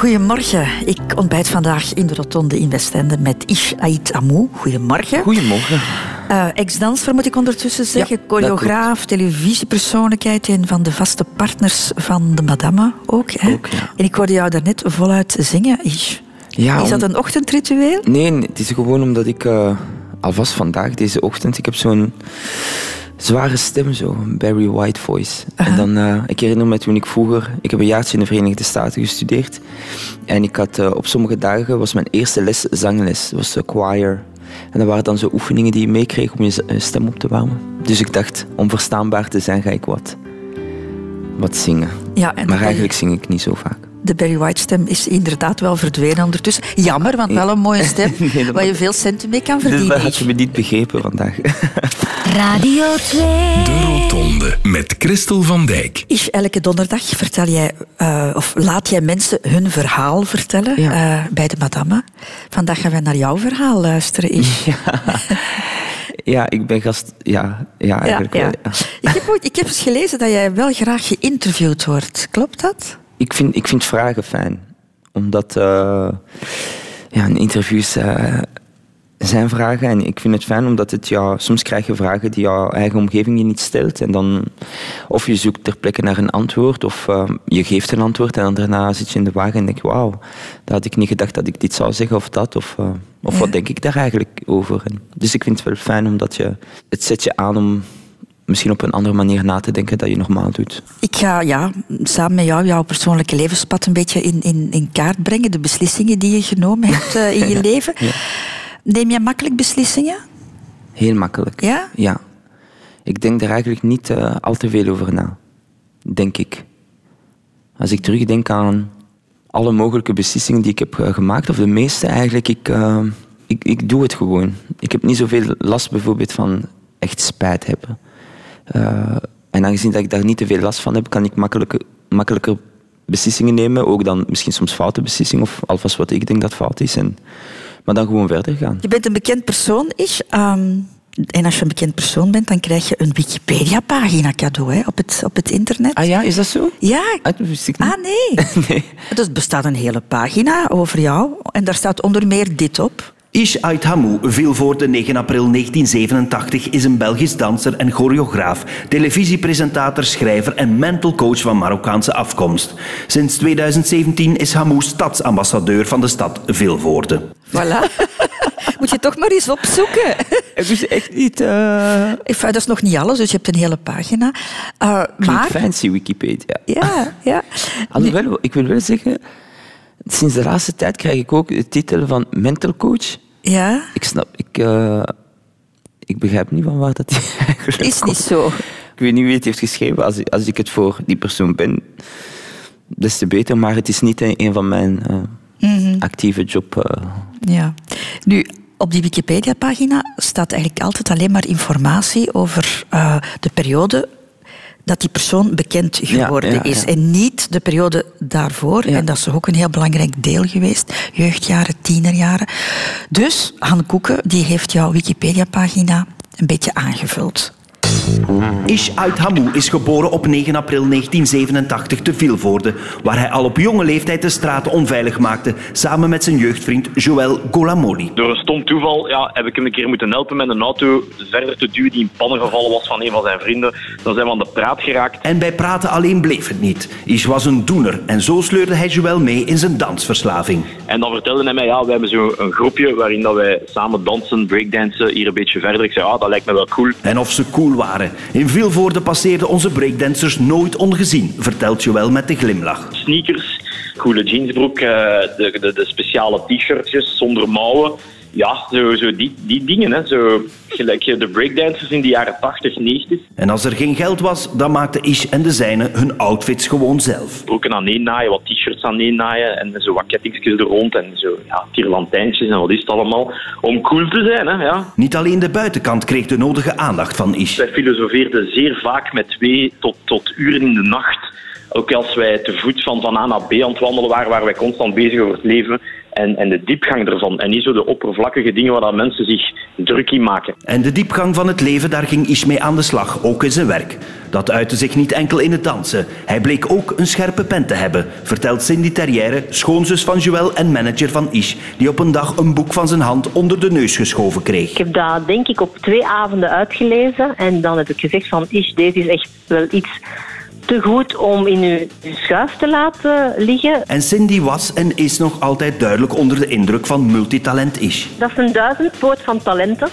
Goedemorgen. Ik ontbijt vandaag in de rotonde in Westende met Ish Ait Amou. Goedemorgen. Goedemorgen. Uh, Ex-danser moet ik ondertussen zeggen. Ja, Choreograaf, televisiepersoonlijkheid. Een van de vaste partners van de madame ook. Hè? ook ja. En ik hoorde jou daarnet voluit zingen, Ish. Ja, is dat een ochtendritueel? Nee, het is gewoon omdat ik uh, alvast vandaag, deze ochtend, ik heb zo'n zware stem, zo, een Barry White voice. Uh -huh. En dan, uh, ik herinner me toen ik vroeger, ik heb een jaartje in de Verenigde Staten gestudeerd. En ik had uh, op sommige dagen, was mijn eerste les zangles, was de choir. En dat waren dan zo oefeningen die je meekreeg om je stem op te warmen. Dus ik dacht, om verstaanbaar te zijn, ga ik wat, wat zingen. Ja, maar eigenlijk zing ik niet zo vaak. De Barry White stem is inderdaad wel verdwenen ondertussen. Jammer, want wel een mooie stem nee, waar je veel centen mee kan verdienen. Dus dat had je me niet begrepen vandaag. Radio 2. De Rotonde met Christel van Dijk. Is elke donderdag vertel jij, uh, of laat jij mensen hun verhaal vertellen ja. uh, bij de madame. Vandaag gaan we naar jouw verhaal luisteren, Ish. Ja. Ja, ik ben gast. Ja, ja eigenlijk ja, wel. ja. Ik, heb ik heb eens gelezen dat jij wel graag geïnterviewd wordt. Klopt dat? Ik vind, ik vind vragen fijn. Omdat uh, ja, een interview is, uh, zijn vragen. En ik vind het fijn omdat het, ja, soms krijg je vragen die jouw eigen omgeving je niet stelt. En dan, of je zoekt ter plekke naar een antwoord, of uh, je geeft een antwoord. En dan daarna zit je in de wagen en denk je, wauw, dat had ik niet gedacht dat ik dit zou zeggen of dat. Of, of ja. wat denk ik daar eigenlijk over? En dus ik vind het wel fijn omdat je, het zet je aan om misschien op een andere manier na te denken dat je normaal doet. Ik ga ja, samen met jou jouw persoonlijke levenspad een beetje in, in, in kaart brengen. De beslissingen die je genomen hebt uh, in je leven. Ja. Neem je makkelijk beslissingen? Heel makkelijk. Ja? Ja. Ik denk daar eigenlijk niet uh, al te veel over na. Denk ik. Als ik terugdenk aan alle mogelijke beslissingen die ik heb uh, gemaakt, of de meeste eigenlijk, ik, uh, ik, ik doe het gewoon. Ik heb niet zoveel last bijvoorbeeld van echt spijt hebben. Uh, en aangezien dat ik daar niet te veel last van heb, kan ik makkelijker, makkelijker beslissingen nemen. Ook dan misschien soms foute beslissingen, of alvast wat ik denk dat fout is. En, maar dan gewoon verder gaan. Je bent een bekend persoon, is. Um, en als je een bekend persoon bent, dan krijg je een Wikipedia-pagina cadeau hè, op, het, op het internet. Ah ja, is dat zo? Ja. Ah, dat wist ik niet. Ah nee. nee. Dus er bestaat een hele pagina over jou. En daar staat onder meer dit op. Ish Ait Hamou, veel voor de 9 april 1987, is een Belgisch danser en choreograaf, televisiepresentator, schrijver en mental coach van Marokkaanse afkomst. Sinds 2017 is Hamou stadsambassadeur van de stad Vilvoorde. Voilà. Moet je toch maar eens opzoeken. Ik wist echt niet... Uh... Enfin, dat is nog niet alles, dus je hebt een hele pagina. Uh, maar... fancy Wikipedia. Ja, ja. Alhoewel, ik wil wel zeggen... Sinds de laatste tijd krijg ik ook de titel van mental coach. Ja? Ik snap... Ik, uh, ik begrijp niet van waar dat eigenlijk Is niet zo. Ik weet niet wie het heeft geschreven. Als ik, als ik het voor die persoon ben, des te beter. Maar het is niet een van mijn uh, mm -hmm. actieve job. Uh. Ja. Nu, op die Wikipedia-pagina staat eigenlijk altijd alleen maar informatie over de periode dat die persoon bekend geworden ja, ja, is. En niet de periode daarvoor. En dat is ook een heel belangrijk deel geweest. Jeugdjaren, tienerjaren. Dus Han Koeken die heeft jouw Wikipedia-pagina een beetje aangevuld. Ish Uit Hamou is geboren op 9 april 1987 te Vilvoorde, waar hij al op jonge leeftijd de straten onveilig maakte, samen met zijn jeugdvriend Joël Golamoli. Door een stom toeval ja, heb ik hem een keer moeten helpen met een auto verder te duwen die in pannen gevallen was van een van zijn vrienden. Dan zijn we aan de praat geraakt. En bij praten alleen bleef het niet. Ish was een doener en zo sleurde hij Joël mee in zijn dansverslaving. En dan vertelde hij mij, ja, we hebben zo een groepje waarin dat wij samen dansen, breakdansen, hier een beetje verder. Ik zei, ja, dat lijkt me wel cool. En of ze cool waren. In Vilvoorde passeerden onze breakdancers nooit ongezien, vertelt Joël met de glimlach. Sneakers, coole jeansbroek, de, de, de speciale t-shirtjes zonder mouwen. Ja, zo, zo die, die dingen. Hè. Zo, gelijk de breakdancers in de jaren 80, 90. En als er geen geld was, dan maakten Ish en de zijne hun outfits gewoon zelf. Broeken aan één naaien, wat t-shirts aan één naaien en zo wat kettingjes er rond en zo ja, tierlantijntjes en wat is het allemaal. Om cool te zijn, hè. Ja. Niet alleen de buitenkant kreeg de nodige aandacht van Ish. Wij filosofeerden zeer vaak met twee tot, tot uren in de nacht. Ook als wij te voet van, van A naar B aan het wandelen waren, waren wij constant bezig over het leven. En, en de diepgang ervan. En niet zo de oppervlakkige dingen waar dat mensen zich druk in maken. En de diepgang van het leven, daar ging Ish mee aan de slag, ook in zijn werk. Dat uitte zich niet enkel in het dansen. Hij bleek ook een scherpe pen te hebben, vertelt Cindy Terrière, schoonzus van Joël en manager van Ish, die op een dag een boek van zijn hand onder de neus geschoven kreeg. Ik heb dat denk ik op twee avonden uitgelezen en dan heb ik gezegd van Ish, deze is echt wel iets te goed om in uw schuif te laten liggen. En Cindy was en is nog altijd duidelijk onder de indruk van multitalent Ish. Dat is een duizendpoot van talenten.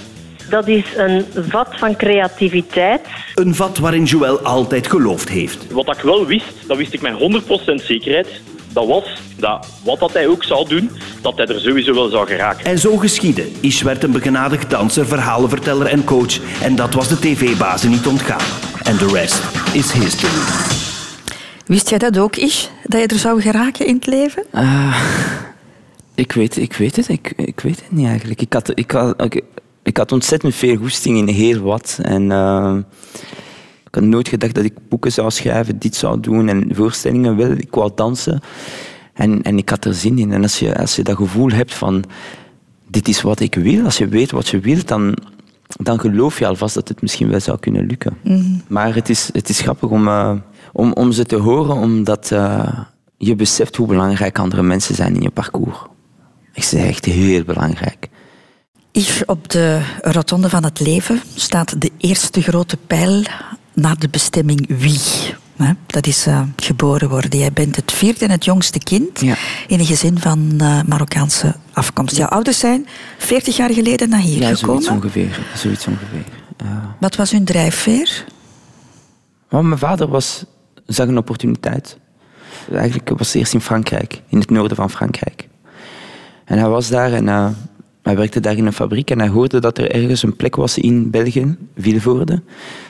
Dat is een vat van creativiteit. Een vat waarin Joël altijd geloofd heeft. Wat ik wel wist, dat wist ik met 100% zekerheid, dat was dat wat dat hij ook zou doen, dat hij er sowieso wel zou geraken. En zo geschiedde. Ish werd een begenadigd danser, verhalenverteller en coach. En dat was de tv-bazen niet ontgaan. En de rest is history. Wist jij dat ook, Ish? Dat je er zou geraken in het leven? Ik weet, ik weet het, ik, ik weet het niet eigenlijk. Ik had, ik, had, ik, ik had ontzettend veel goesting in heel wat. En eh, ik had nooit gedacht dat ik boeken zou schrijven, dit zou doen en voorstellingen wel. Ik wou dansen. En, en ik had er zin in. En als je, als je dat gevoel hebt van, dit is wat ik wil, als je weet wat je wilt, dan, dan geloof je alvast dat het misschien wel zou kunnen lukken. Maar het is, het is grappig om, eh, om, om ze te horen, omdat eh, je beseft hoe belangrijk andere mensen zijn in je parcours. Ik zeg echt heel belangrijk. Ish, op de rotonde van het leven staat de eerste grote pijl naar de bestemming wie. Hè? Dat is eh, geboren worden. Jij bent het vierde en het jongste kind Ja. in een gezin van eh, Marokkaanse afkomst. Jouw ouders zijn 40 jaar geleden naar hier Ja, gekomen. zoiets ongeveer. Zoiets ongeveer. Wat was hun drijfveer? Mijn vader was, zag een opportuniteit. Eigenlijk was hij eerst in Frankrijk, in het noorden van Frankrijk. En hij was daar en hij werkte daar in een fabriek en hij hoorde dat er ergens een plek was in België, Vilvoorde,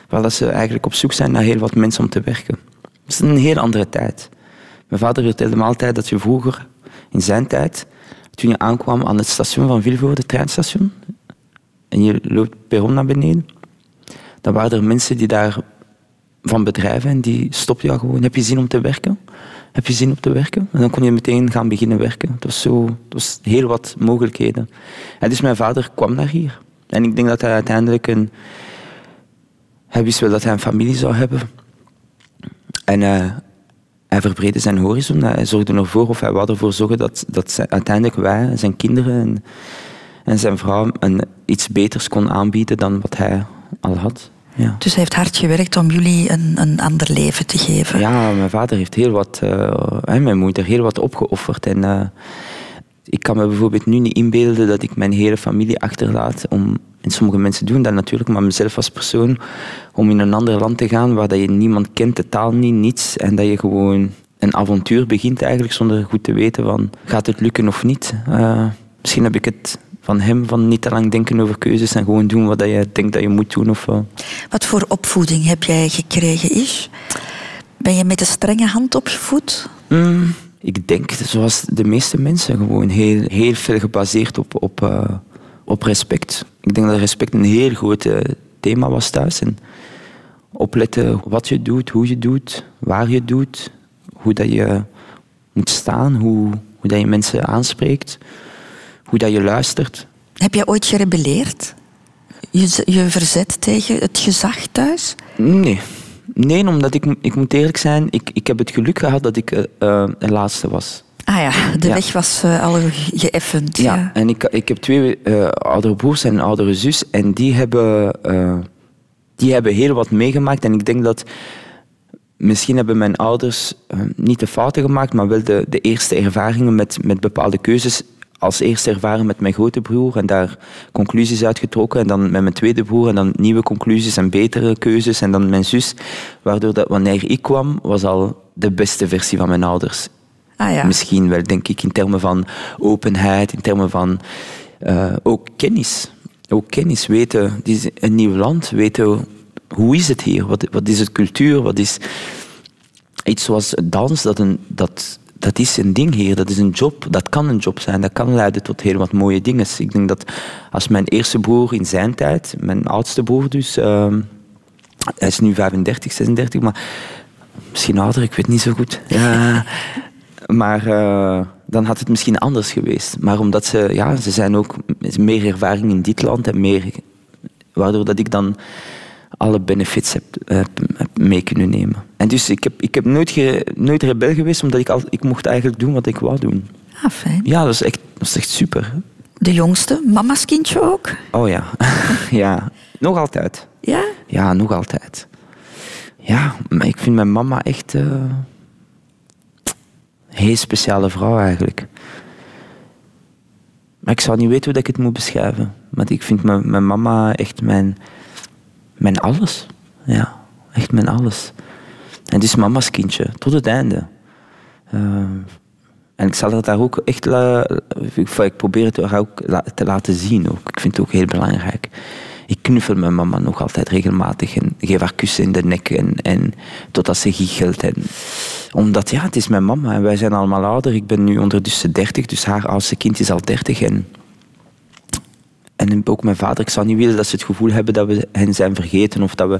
waar dat ze eigenlijk op zoek zijn naar heel wat mensen om te werken. Het is een heel andere tijd. Mijn vader vertelde me altijd dat je vroeger, in zijn tijd, toen je aankwam aan het station van Vilvoorde, het treinstation, en je loopt perron naar beneden, dan waren er mensen die daar van bedrijven en die stopten jou gewoon. Heb je zin om te werken? Heb je zin om te werken? En dan kon je meteen gaan beginnen werken. Het was, zo, het was heel wat mogelijkheden. En dus mijn vader kwam naar hier. En ik denk dat hij uiteindelijk een... Hij wist wel dat hij een familie zou hebben. En eh, hij verbreedde zijn horizon. Hij zorgde ervoor, of hij wou ervoor zorgen dat, dat uiteindelijk wij, zijn kinderen en, en zijn vrouw, een, iets beters kon aanbieden dan wat hij al had. Ja. Dus hij heeft hard gewerkt om jullie een, een ander leven te geven. Ja, mijn vader heeft heel wat, eh, en mijn moeder heel wat opgeofferd. En eh, ik kan me bijvoorbeeld nu niet inbeelden dat ik mijn hele familie achterlaat om, en sommige mensen doen dat natuurlijk, maar mezelf als persoon, om in een ander land te gaan waar dat je niemand kent, de taal niet, niets, en dat je gewoon een avontuur begint eigenlijk zonder goed te weten van, gaat het lukken of niet? Eh, misschien heb ik het van hem, van niet te lang denken over keuzes en gewoon doen wat je denkt dat je moet doen. Of, Wat voor opvoeding heb jij gekregen, Ish? Ben je met een strenge hand opgevoed? Mm, ik denk, zoals de meeste mensen, gewoon heel, heel veel gebaseerd op, op, eh, op respect. Ik denk dat respect een heel groot eh, thema was thuis. En opletten wat je doet, hoe je doet, waar je doet, hoe dat je moet staan, hoe, hoe dat je mensen aanspreekt, hoe dat je luistert. Heb jij ooit gerebelleerd? Je, je verzet tegen het gezag thuis? Nee. Nee, omdat ik, ik moet eerlijk zijn, ik, ik heb het geluk gehad dat ik eh, eh, de laatste was. Ah ja, de Ja. weg was eh, al ge- geëffend. Ja, Ja. en ik, ik heb twee eh, oudere broers en een oudere zus. En die hebben, eh, die hebben heel wat meegemaakt. En ik denk dat misschien hebben mijn ouders eh, niet de fouten gemaakt, maar wel de, de eerste ervaringen met, met bepaalde keuzes. Als eerste ervaren met mijn grote broer en daar conclusies uitgetrokken. En dan met mijn tweede broer en dan nieuwe conclusies en betere keuzes. En dan mijn zus. Waardoor dat wanneer ik kwam, was al de beste versie van mijn ouders. Ah ja. Misschien wel, denk ik, in termen van openheid, in termen van eh, ook kennis. Ook kennis, weten, een nieuw land, weten hoe is het hier, wat, wat is het cultuur, wat is iets zoals dans, dat, een, dat, dat is een ding hier, dat is een job, dat kan een job zijn, dat kan leiden tot heel wat mooie dingen. Ik denk dat als mijn eerste broer in zijn tijd, mijn oudste broer dus, ehm, hij is nu 35, 36, maar misschien ouder, ik weet niet zo goed. Ja, maar eh, dan had het misschien anders geweest. Maar omdat ze, ja, ze zijn ook meer ervaring in dit land en meer, waardoor dat ik dan alle benefits heb, heb, heb mee kunnen nemen. En dus ik heb, ik heb nooit, ge, nooit rebel geweest, omdat ik, al, ik mocht eigenlijk doen wat ik wou doen. Ah, fijn. Ja, dat is echt, dat is echt super. De jongste, mama's kindje ook? Oh ja, ja. Nog altijd. Ja? Ja, nog altijd. Ja, maar ik vind mijn mama echt eh, een heel speciale vrouw eigenlijk. Maar ik zou niet weten hoe ik het moet beschrijven. Maar ik vind mijn, mijn mama echt mijn, mijn alles. Ja, echt mijn alles. En is mama's kindje, tot het einde. Uh, en ik zal dat daar ook echt... Ik probeer het haar ook te laten zien. Ook. Ik vind het ook heel belangrijk. Ik knuffel mijn mama nog altijd regelmatig en geef haar kussen in de nek en, en totdat ze giechelt. En, omdat ja, het is mijn mama en wij zijn allemaal ouder. Ik ben nu ondertussen 30, dus haar oudste kind is al 30. En, en ook mijn vader, ik zou niet willen dat ze het gevoel hebben dat we hen zijn vergeten of dat we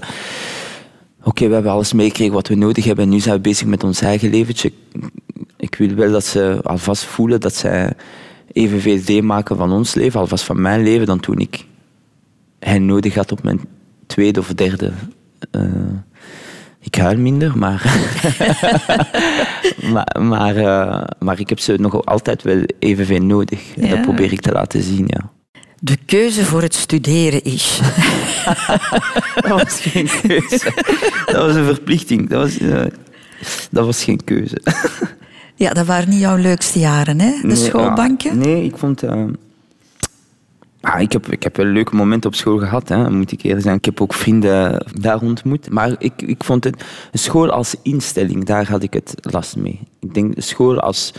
oké, we hebben alles meegekregen wat we nodig hebben en nu zijn we bezig met ons eigen leventje. Ik wil wel dat ze alvast voelen dat zij evenveel deel maken van ons leven, alvast van mijn leven, dan toen ik hen nodig had op mijn tweede of derde. Uh, ik huil minder, maar, maar, maar, uh, maar, ik heb ze nog altijd wel evenveel nodig. En ja. dat probeer ik te laten zien, ja. De keuze voor het studeren is. dat was geen keuze. Dat was een verplichting. Dat was, uh, dat was geen keuze. ja, dat waren niet jouw leukste jaren, hè? De nee, schoolbanken? Nee, ik vond... Uh, ah, ik, heb, ik heb wel leuke momenten op school gehad, hè, moet ik eerlijk zijn. Ik heb ook vrienden daar ontmoet. Maar ik, ik vond het... School als instelling, daar had ik het last mee. Ik denk, school als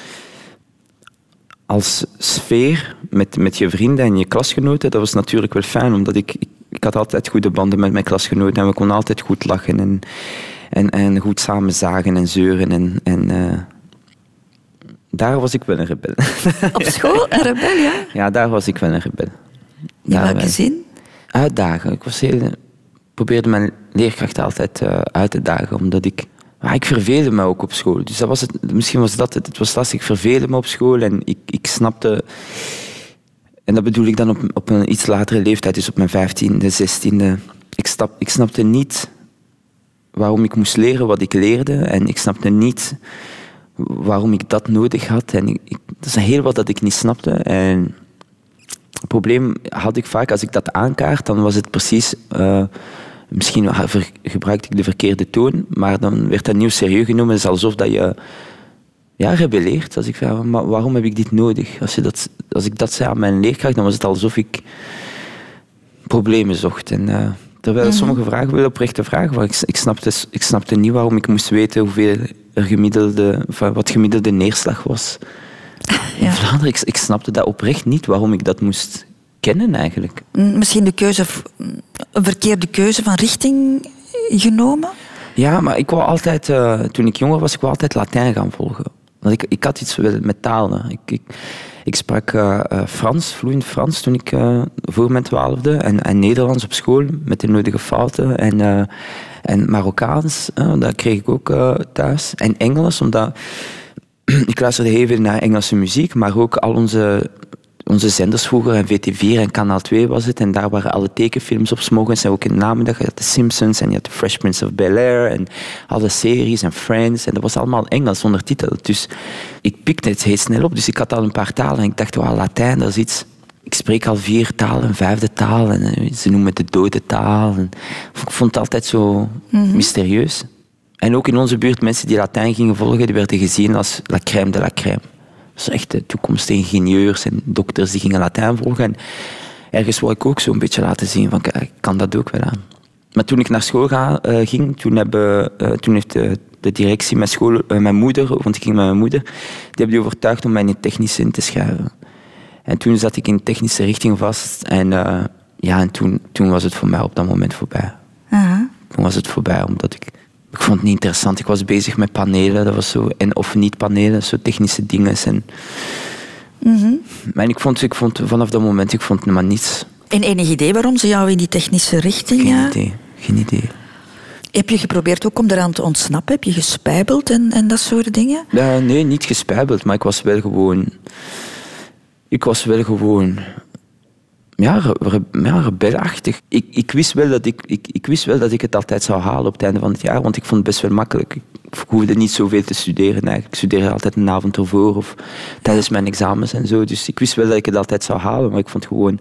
als sfeer met, met je vrienden en je klasgenoten, dat was natuurlijk wel fijn, omdat ik, ik, had altijd goede banden met mijn klasgenoten en we konden altijd goed lachen en, en, en goed samen zagen en zeuren. En, en uh, daar was ik wel een rebel. Op school een rebel, ja? Ja, daar was ik wel een rebel. In welke zin? Uitdagen. Ik was heel, probeerde mijn leerkracht altijd uh, uit te dagen, omdat ik maar ik verveelde me ook op school. Dus dat was het, misschien was dat het. Het was lastig. Ik verveelde me op school en ik, ik snapte. En dat bedoel ik dan op, op een iets latere leeftijd, dus op mijn vijftiende, zestiende. Ik, stap, ik snapte niet waarom ik moest leren wat ik leerde. En ik snapte niet waarom ik dat nodig had. En ik, dat is heel wat dat ik niet snapte. En het probleem had ik vaak, als ik dat aankaart, dan was het precies... Uh, Misschien gebruikte ik de verkeerde toon, maar dan werd dat nieuw serieus genomen. Het is alsof dat je ja, rebelleert. Als ik vraag, maar waarom heb ik dit nodig? Als, je dat, als ik dat zei aan mijn leerkracht, dan was het alsof ik problemen zocht. En, uh, terwijl mm -hmm. sommige vragen wel oprechte vragen waren. Ik, ik, snapte, ik snapte niet waarom ik moest weten hoeveel er gemiddelde, wat gemiddelde neerslag was. In ja. Vlaanderen, ik, ik snapte dat oprecht niet, waarom ik dat moest kennen eigenlijk. Misschien de keuze, een verkeerde keuze van richting genomen? Ja, maar ik wou altijd, uh, toen ik jonger was, ik wou altijd Latijn gaan volgen. Want ik, ik had iets met talen. Ik, ik, ik sprak uh, uh, Frans, vloeiend Frans, toen ik voor mijn twaalfde. En, en Nederlands op school, met de nodige fouten. En, en Marokkaans, dat kreeg ik ook thuis. En Engels, omdat ik luisterde heel veel naar Engelse muziek, maar ook al onze onze zenders vroeger, en VT4 en Kanaal 2 was het. En daar waren alle tekenfilms op s'morgens en ook in de namiddag. Je had The Simpsons en je had The Fresh Prince of Bel-Air en alle series en Friends. En dat was allemaal Engels zonder titel. Dus ik pikte het heel snel op. Dus ik had al een paar talen en ik dacht, wauw, Latijn, dat is iets... Ik spreek al vier talen, een vijfde taal. En eh, ze noemen het de dode taal. En ik vond het altijd zo mm -hmm. mysterieus. En ook in onze buurt, mensen die Latijn gingen volgen, die werden gezien als la crème de la crème. Dus echt de toekomstige ingenieurs en dokters die gingen Latijn volgen. En ergens wou ik ook zo'n beetje laten zien van, ik kan dat ook wel aan. Maar toen ik naar school ga, uh, ging, toen, hebben, uh, toen heeft de, de, directie mijn school, uh, mijn moeder, want ik ging met mijn moeder, die hebben die overtuigd om mij in technische in te schrijven. En toen zat ik in technische richting vast en, ja, en toen, toen was het voor mij op dat moment voorbij. -huh. Toen was het voorbij, omdat ik ik vond het niet interessant. Ik was bezig met panelen, dat was zo, en of niet panelen, zo technische dingen. En, mm -hmm. Maar ik vond, ik vond vanaf dat moment ik vond maar niets. En enig idee waarom ze jou in die technische richting? Geen ja? idee, geen idee. Heb je geprobeerd ook om eraan te ontsnappen? Heb je gespijbeld en, en dat soort dingen? Ja, nee, niet gespijbeld, maar ik was wel gewoon... Ik was wel gewoon... Ja, re, ja. Ik, ik, wist wel dat ik, ik, ik wist wel dat ik het altijd zou halen op het einde van het jaar, want ik vond het best wel makkelijk. Ik hoefde niet zoveel te studeren eigenlijk. Ik studeerde altijd een avond ervoor of tijdens mijn examens en zo. Dus ik wist wel dat ik het altijd zou halen, maar ik vond gewoon...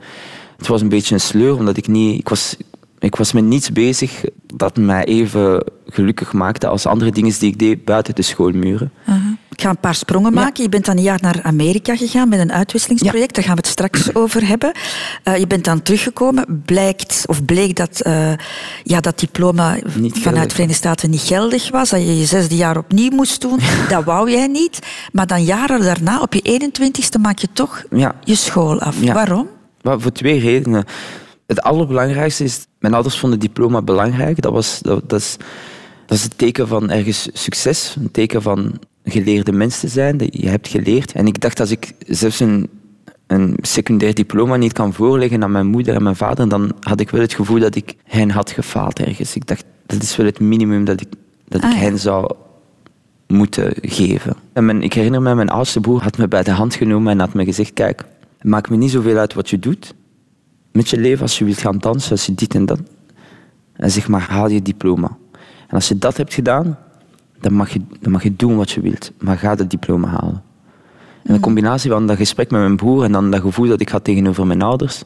Het was een beetje een sleur, omdat ik niet... Ik was, ik was met niets bezig dat mij even gelukkig maakte als andere dingen die ik deed buiten de schoolmuren. Ik ga een paar sprongen maken. Je bent dan een jaar naar Amerika gegaan met een uitwisselingsproject. Daar gaan we het straks over hebben. Eh, je bent dan teruggekomen. Blijkt, of bleek dat eh, ja, dat diploma vanuit de Verenigde Staten niet geldig was. Dat je je zesde jaar opnieuw moest doen. dat wou jij niet. Maar dan jaren daarna, op je 21ste, maak je toch je school af. Waarom? Maar voor twee redenen. Het allerbelangrijkste is, mijn ouders vonden diploma belangrijk. Dat, was, dat, dat, is, dat is het teken van ergens succes, een teken van geleerde mens te zijn. Dat je hebt geleerd. En ik dacht, als ik zelfs een, een secundair diploma niet kan voorleggen aan mijn moeder en mijn vader, dan had ik wel het gevoel dat ik hen had gefaald ergens. Ik dacht, dat is wel het minimum dat ik, dat Ah, ik ja. hen zou moeten geven. En mijn, ik herinner me, mijn oudste broer had me bij de hand genomen en had me gezegd, kijk, maakt me niet zoveel uit wat je doet met je leven, als je wilt gaan dansen, als je dit en dat. En zeg maar, haal je diploma. En als je dat hebt gedaan, dan mag je, dan mag je doen wat je wilt. Maar ga dat diploma halen. En de combinatie van dat gesprek met mijn broer en dan dat gevoel dat ik had tegenover mijn ouders,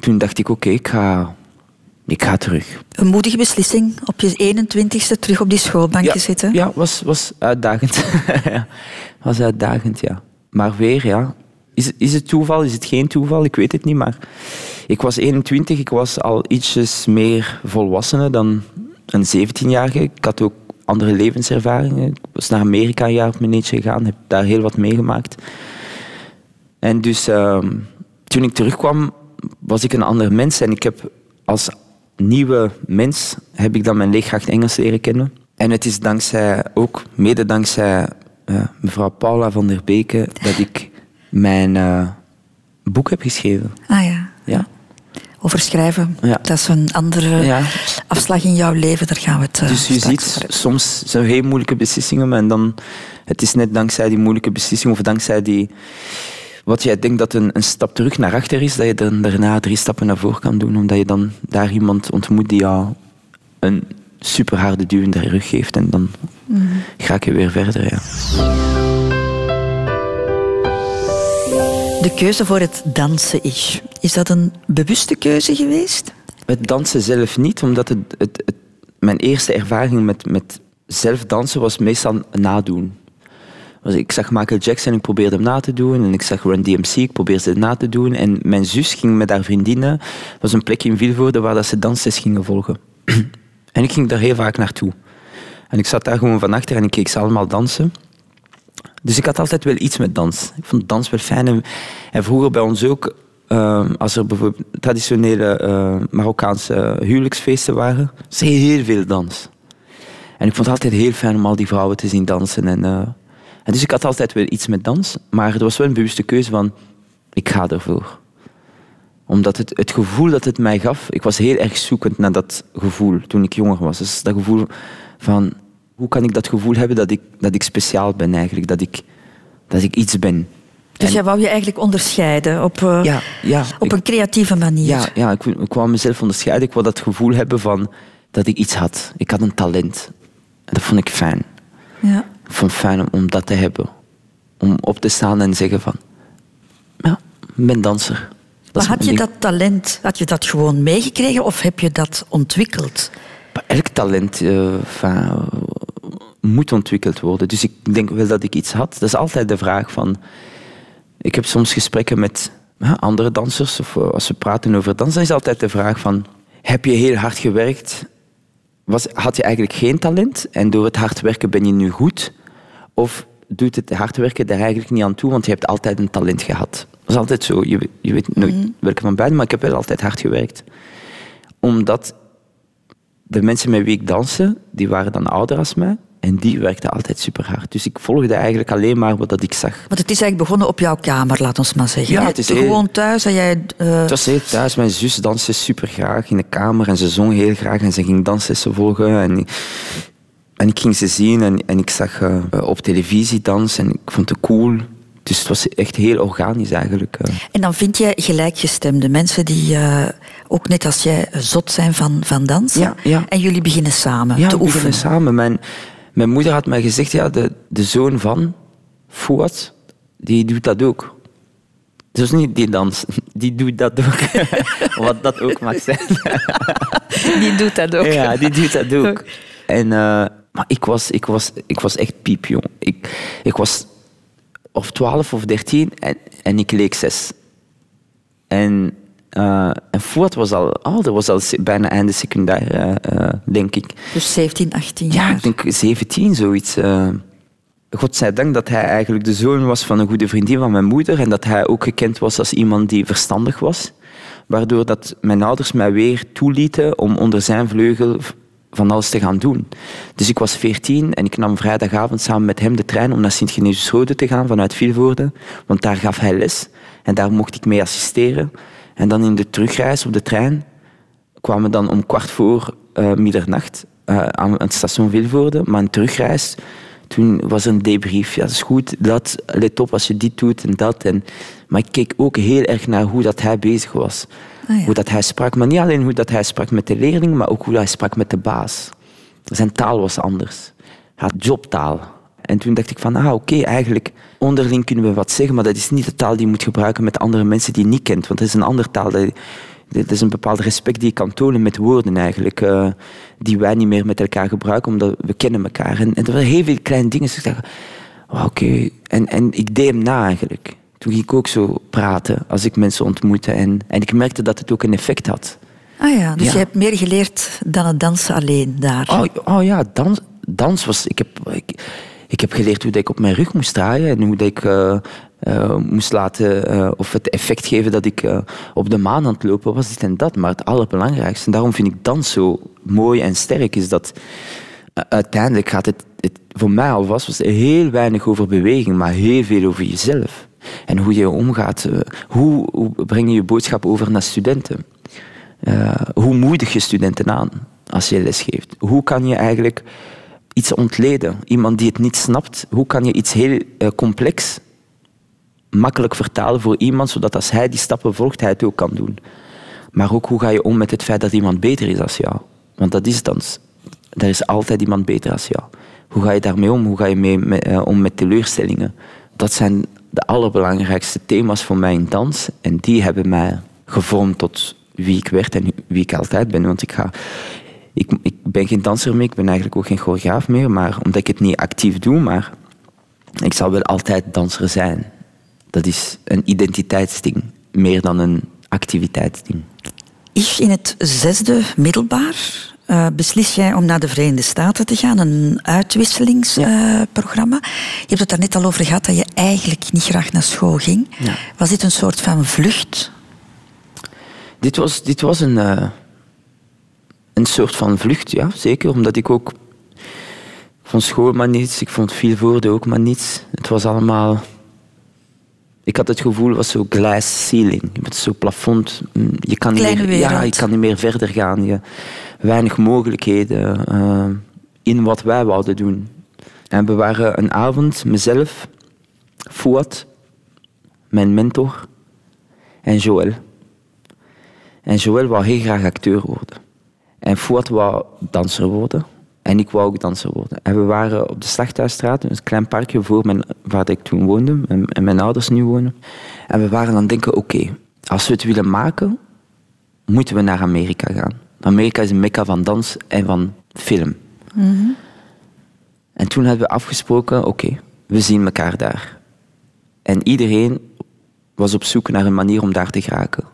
toen dacht ik, oké, ik, ga, ik ga terug. Een moedige beslissing op je 21ste terug op die schoolbankje zitten. Ja, was, was uitdagend. was uitdagend, ja. Maar weer, ja. Is, is het toeval? Is het geen toeval? Ik weet het niet, maar ik was 21, ik was al ietsjes meer volwassene dan een 17-jarige. Ik had ook andere levenservaringen. Ik was naar Amerika een jaar of mijn eentje gegaan, heb daar heel wat meegemaakt. En dus ehm, toen ik terugkwam, was ik een ander mens. En ik heb als nieuwe mens heb ik dan mijn leerkracht Engels leren kennen. En het is dankzij, ook mede dankzij eh, mevrouw Paula van der Beke, dat ik mijn eh, boek heb geschreven. Ah ja. Ja. Over schrijven. Ja. Dat is een andere Ja. afslag in jouw leven. Daar gaan we het eh, Dus je ziet, over soms zijn heel moeilijke beslissingen, maar dan, het is net dankzij die moeilijke beslissing of dankzij die, wat jij denkt dat een, een stap terug naar achter is, dat je dan daarna drie stappen naar voren kan doen, omdat je dan daar iemand ontmoet die jou een super harde duw in de rug geeft en dan ga ik je weer verder. Ja. De keuze voor het dansen is. Is dat een bewuste keuze geweest? Het dansen zelf niet, omdat het, het, mijn eerste ervaring met, met zelf dansen was meestal nadoen. Dus ik zag Michael Jackson, ik probeerde hem na te doen. En ik zag Run DMC, ik probeerde het na te doen. En mijn zus ging met haar vriendinnen. Was een plekje in Vilvoorde waar dat ze dansles gingen volgen. en ik ging daar heel vaak naartoe. En ik zat daar gewoon van achter en ik keek ze allemaal dansen. Dus ik had altijd wel iets met dans. Ik vond dans wel fijn. En, vroeger bij ons ook, eh, als er bijvoorbeeld traditionele eh, Marokkaanse huwelijksfeesten waren, was heel veel dans. En ik vond het altijd heel fijn om al die vrouwen te zien dansen. En, eh, en dus ik had altijd wel iets met dans, maar er was wel een bewuste keuze van, ik ga ervoor. Omdat het, het gevoel dat het mij gaf, ik was heel erg zoekend naar dat gevoel toen ik jonger was. Dus dat gevoel van, hoe kan ik dat gevoel hebben dat ik, dat ik speciaal ben eigenlijk, dat ik, dat ik iets ben. Dus En- jij wou je eigenlijk onderscheiden op, eh, ja, ja, op een creatieve manier. ja, ja ik, ik wou mezelf onderscheiden. Ik wou dat gevoel hebben van dat ik iets had. Ik had een talent. En dat vond ik fijn. Ja. Ik vond het fijn om, om dat te hebben. Om op te staan en zeggen van... Ja, ik ben danser. Dat Maar had je dat talent, had je dat gewoon meegekregen of heb je dat ontwikkeld? Elk talent eh, enfin, moet ontwikkeld worden. Dus ik denk wel dat ik iets had. Dat is altijd de vraag van... Ik heb soms gesprekken met ja, andere dansers, of eh, als we praten over dans, dan is altijd de vraag van... Heb je heel hard gewerkt? Was, had je eigenlijk geen talent en door het hard werken ben je nu goed? Of doet het hard werken daar eigenlijk niet aan toe, want je hebt altijd een talent gehad? Dat is altijd zo. Je, weet- je weet nooit welke van beiden, maar ik heb wel altijd hard gewerkt. Omdat de mensen met wie ik danste, die waren dan ouder als mij. En die werkte altijd super hard. Dus ik volgde eigenlijk alleen maar wat dat ik zag. Want het is eigenlijk begonnen op jouw kamer, laat ons maar zeggen. Ja, het is heel- Gewoon thuis en jij... eh, Het was heel thuis. Mijn zus danste super graag in de kamer en ze zong heel graag en ze ging danslessen volgen. En, en ik ging ze zien en, en ik zag eh, op televisie dansen en ik vond het cool. Dus het was echt heel organisch eigenlijk. eh. En dan vind je gelijkgestemde mensen die ook net als jij zot zijn van, van dansen. Ja, ja. En jullie beginnen samen Ja, te oefenen. beginnen samen. Mijn, mijn moeder had mij gezegd, ja, de, de zoon van Fouad, die doet dat ook. Dus niet die dans, die doet dat ook. Wat dat ook mag zijn. Die doet dat ook. Ja, die doet dat ook. En, eh, maar ik was, ik, was, ik was echt piepjong. Ik, ik was of 12 of 13 en, en ik leek 6. En, eh en Fouad was al, oh, dat was al bijna einde secundair, eh, denk ik. Dus 17, 18 Ja, jaar. ik denk 17, zoiets. Godzijdank dat hij eigenlijk de zoon was van een goede vriendin van mijn moeder en dat hij ook gekend was als iemand die verstandig was. Waardoor dat mijn ouders mij weer toelieten om onder zijn vleugel van alles te gaan doen. Dus ik was 14 en ik nam vrijdagavond samen met hem de trein om naar Sint-Genesius-Rode te gaan vanuit Vilvoorde, want daar gaf hij les en daar mocht ik mee assisteren. En dan in de terugreis op de trein kwamen we dan om kwart voor eh, middernacht eh, aan het station Vilvoorde. Maar een terugreis, toen was een debrief. Ja, dat is goed, dat, let op als je dit doet en dat. En, maar ik keek ook heel erg naar hoe dat hij bezig was. Ah, ja. Hoe dat hij sprak, maar niet alleen hoe dat hij sprak met de leerlingen, maar ook hoe hij sprak met de baas. Zijn taal was anders. Hij had jobtaal. En toen dacht ik van, ah oké, eigenlijk onderling kunnen we wat zeggen, maar dat is niet de taal die je moet gebruiken met andere mensen die je niet kent. Want dat is een andere taal. Dat, dat is een bepaald respect die je kan tonen met woorden eigenlijk, eh, die wij niet meer met elkaar gebruiken, omdat we kennen elkaar. En, en er waren heel veel kleine dingen. Dus ik dacht, oh, oké. En, en ik deed hem na eigenlijk. Toen ging ik ook zo praten als ik mensen ontmoette. En, en ik merkte dat het ook een effect had. Ah ja, dus Ja. je hebt meer geleerd dan het dansen alleen daar. Oh, oh ja, dans, dans was... Ik heb, ik, ik heb geleerd hoe dat ik op mijn rug moest draaien en hoe ik eh, eh, moest laten... eh, of het effect geven dat ik op de maan aan het lopen was, dit en dat. Maar het allerbelangrijkste, en daarom vind ik dans zo mooi en sterk, is dat uiteindelijk gaat het. Voor mij alvast was heel weinig over beweging, maar heel veel over jezelf. En hoe je omgaat. hoe, hoe breng je je boodschap over naar studenten? Hoe moedig je studenten aan als je les geeft? Hoe kan je eigenlijk iets ontleden? Iemand die het niet snapt, hoe kan je iets heel eh, complex makkelijk vertalen voor iemand, zodat als hij die stappen volgt, hij het ook kan doen? Maar ook hoe ga je om met het feit dat iemand beter is als jou? Want dat is dans. Er is altijd iemand beter als jou. Hoe ga je daarmee om? Hoe ga je mee, eh, om met teleurstellingen? Dat zijn de allerbelangrijkste thema's voor mij in dans. En die hebben mij gevormd tot wie ik werd en wie ik altijd ben. Want ik, ga, ik, ik ben geen danser meer, ik ben eigenlijk ook geen choreograaf meer. Maar omdat ik het niet actief doe, maar ik zal wel altijd danser zijn. Dat is een identiteitsding, meer dan een activiteitsding. Yves, in het zesde middelbaar eh, beslis jij om naar de Verenigde Staten te gaan, een uitwisselingsprogramma. je hebt het daar net al over gehad dat je eigenlijk niet graag naar school ging. Ja. Was dit een soort van vlucht? Dit was, dit was een, eh, een soort van vlucht, ja, zeker. Omdat ik ook van school maar niets, ik vond veel woorden ook maar niets. Het was allemaal... Ik had het gevoel, het was zo glass ceiling. Het zo plafond. Mm, Je kan, niet ja, je kan niet meer verder gaan. Je, weinig mogelijkheden eh, in wat wij wouden doen. En we waren een avond, mezelf, Fouad, mijn mentor en Joël. En Joël wou heel graag acteur worden. En Fouad wou danser worden. En ik wou ook danser worden. En we waren op de Slachthuisstraat, een klein parkje voor mijn, waar ik toen woonde en, mijn ouders nu wonen. En we waren aan het denken, oké, als we het willen maken, moeten we naar Amerika gaan. Amerika is een mekka van dans en van film. En toen hebben we afgesproken, oké, we zien elkaar daar. En iedereen was op zoek naar een manier om daar te geraken.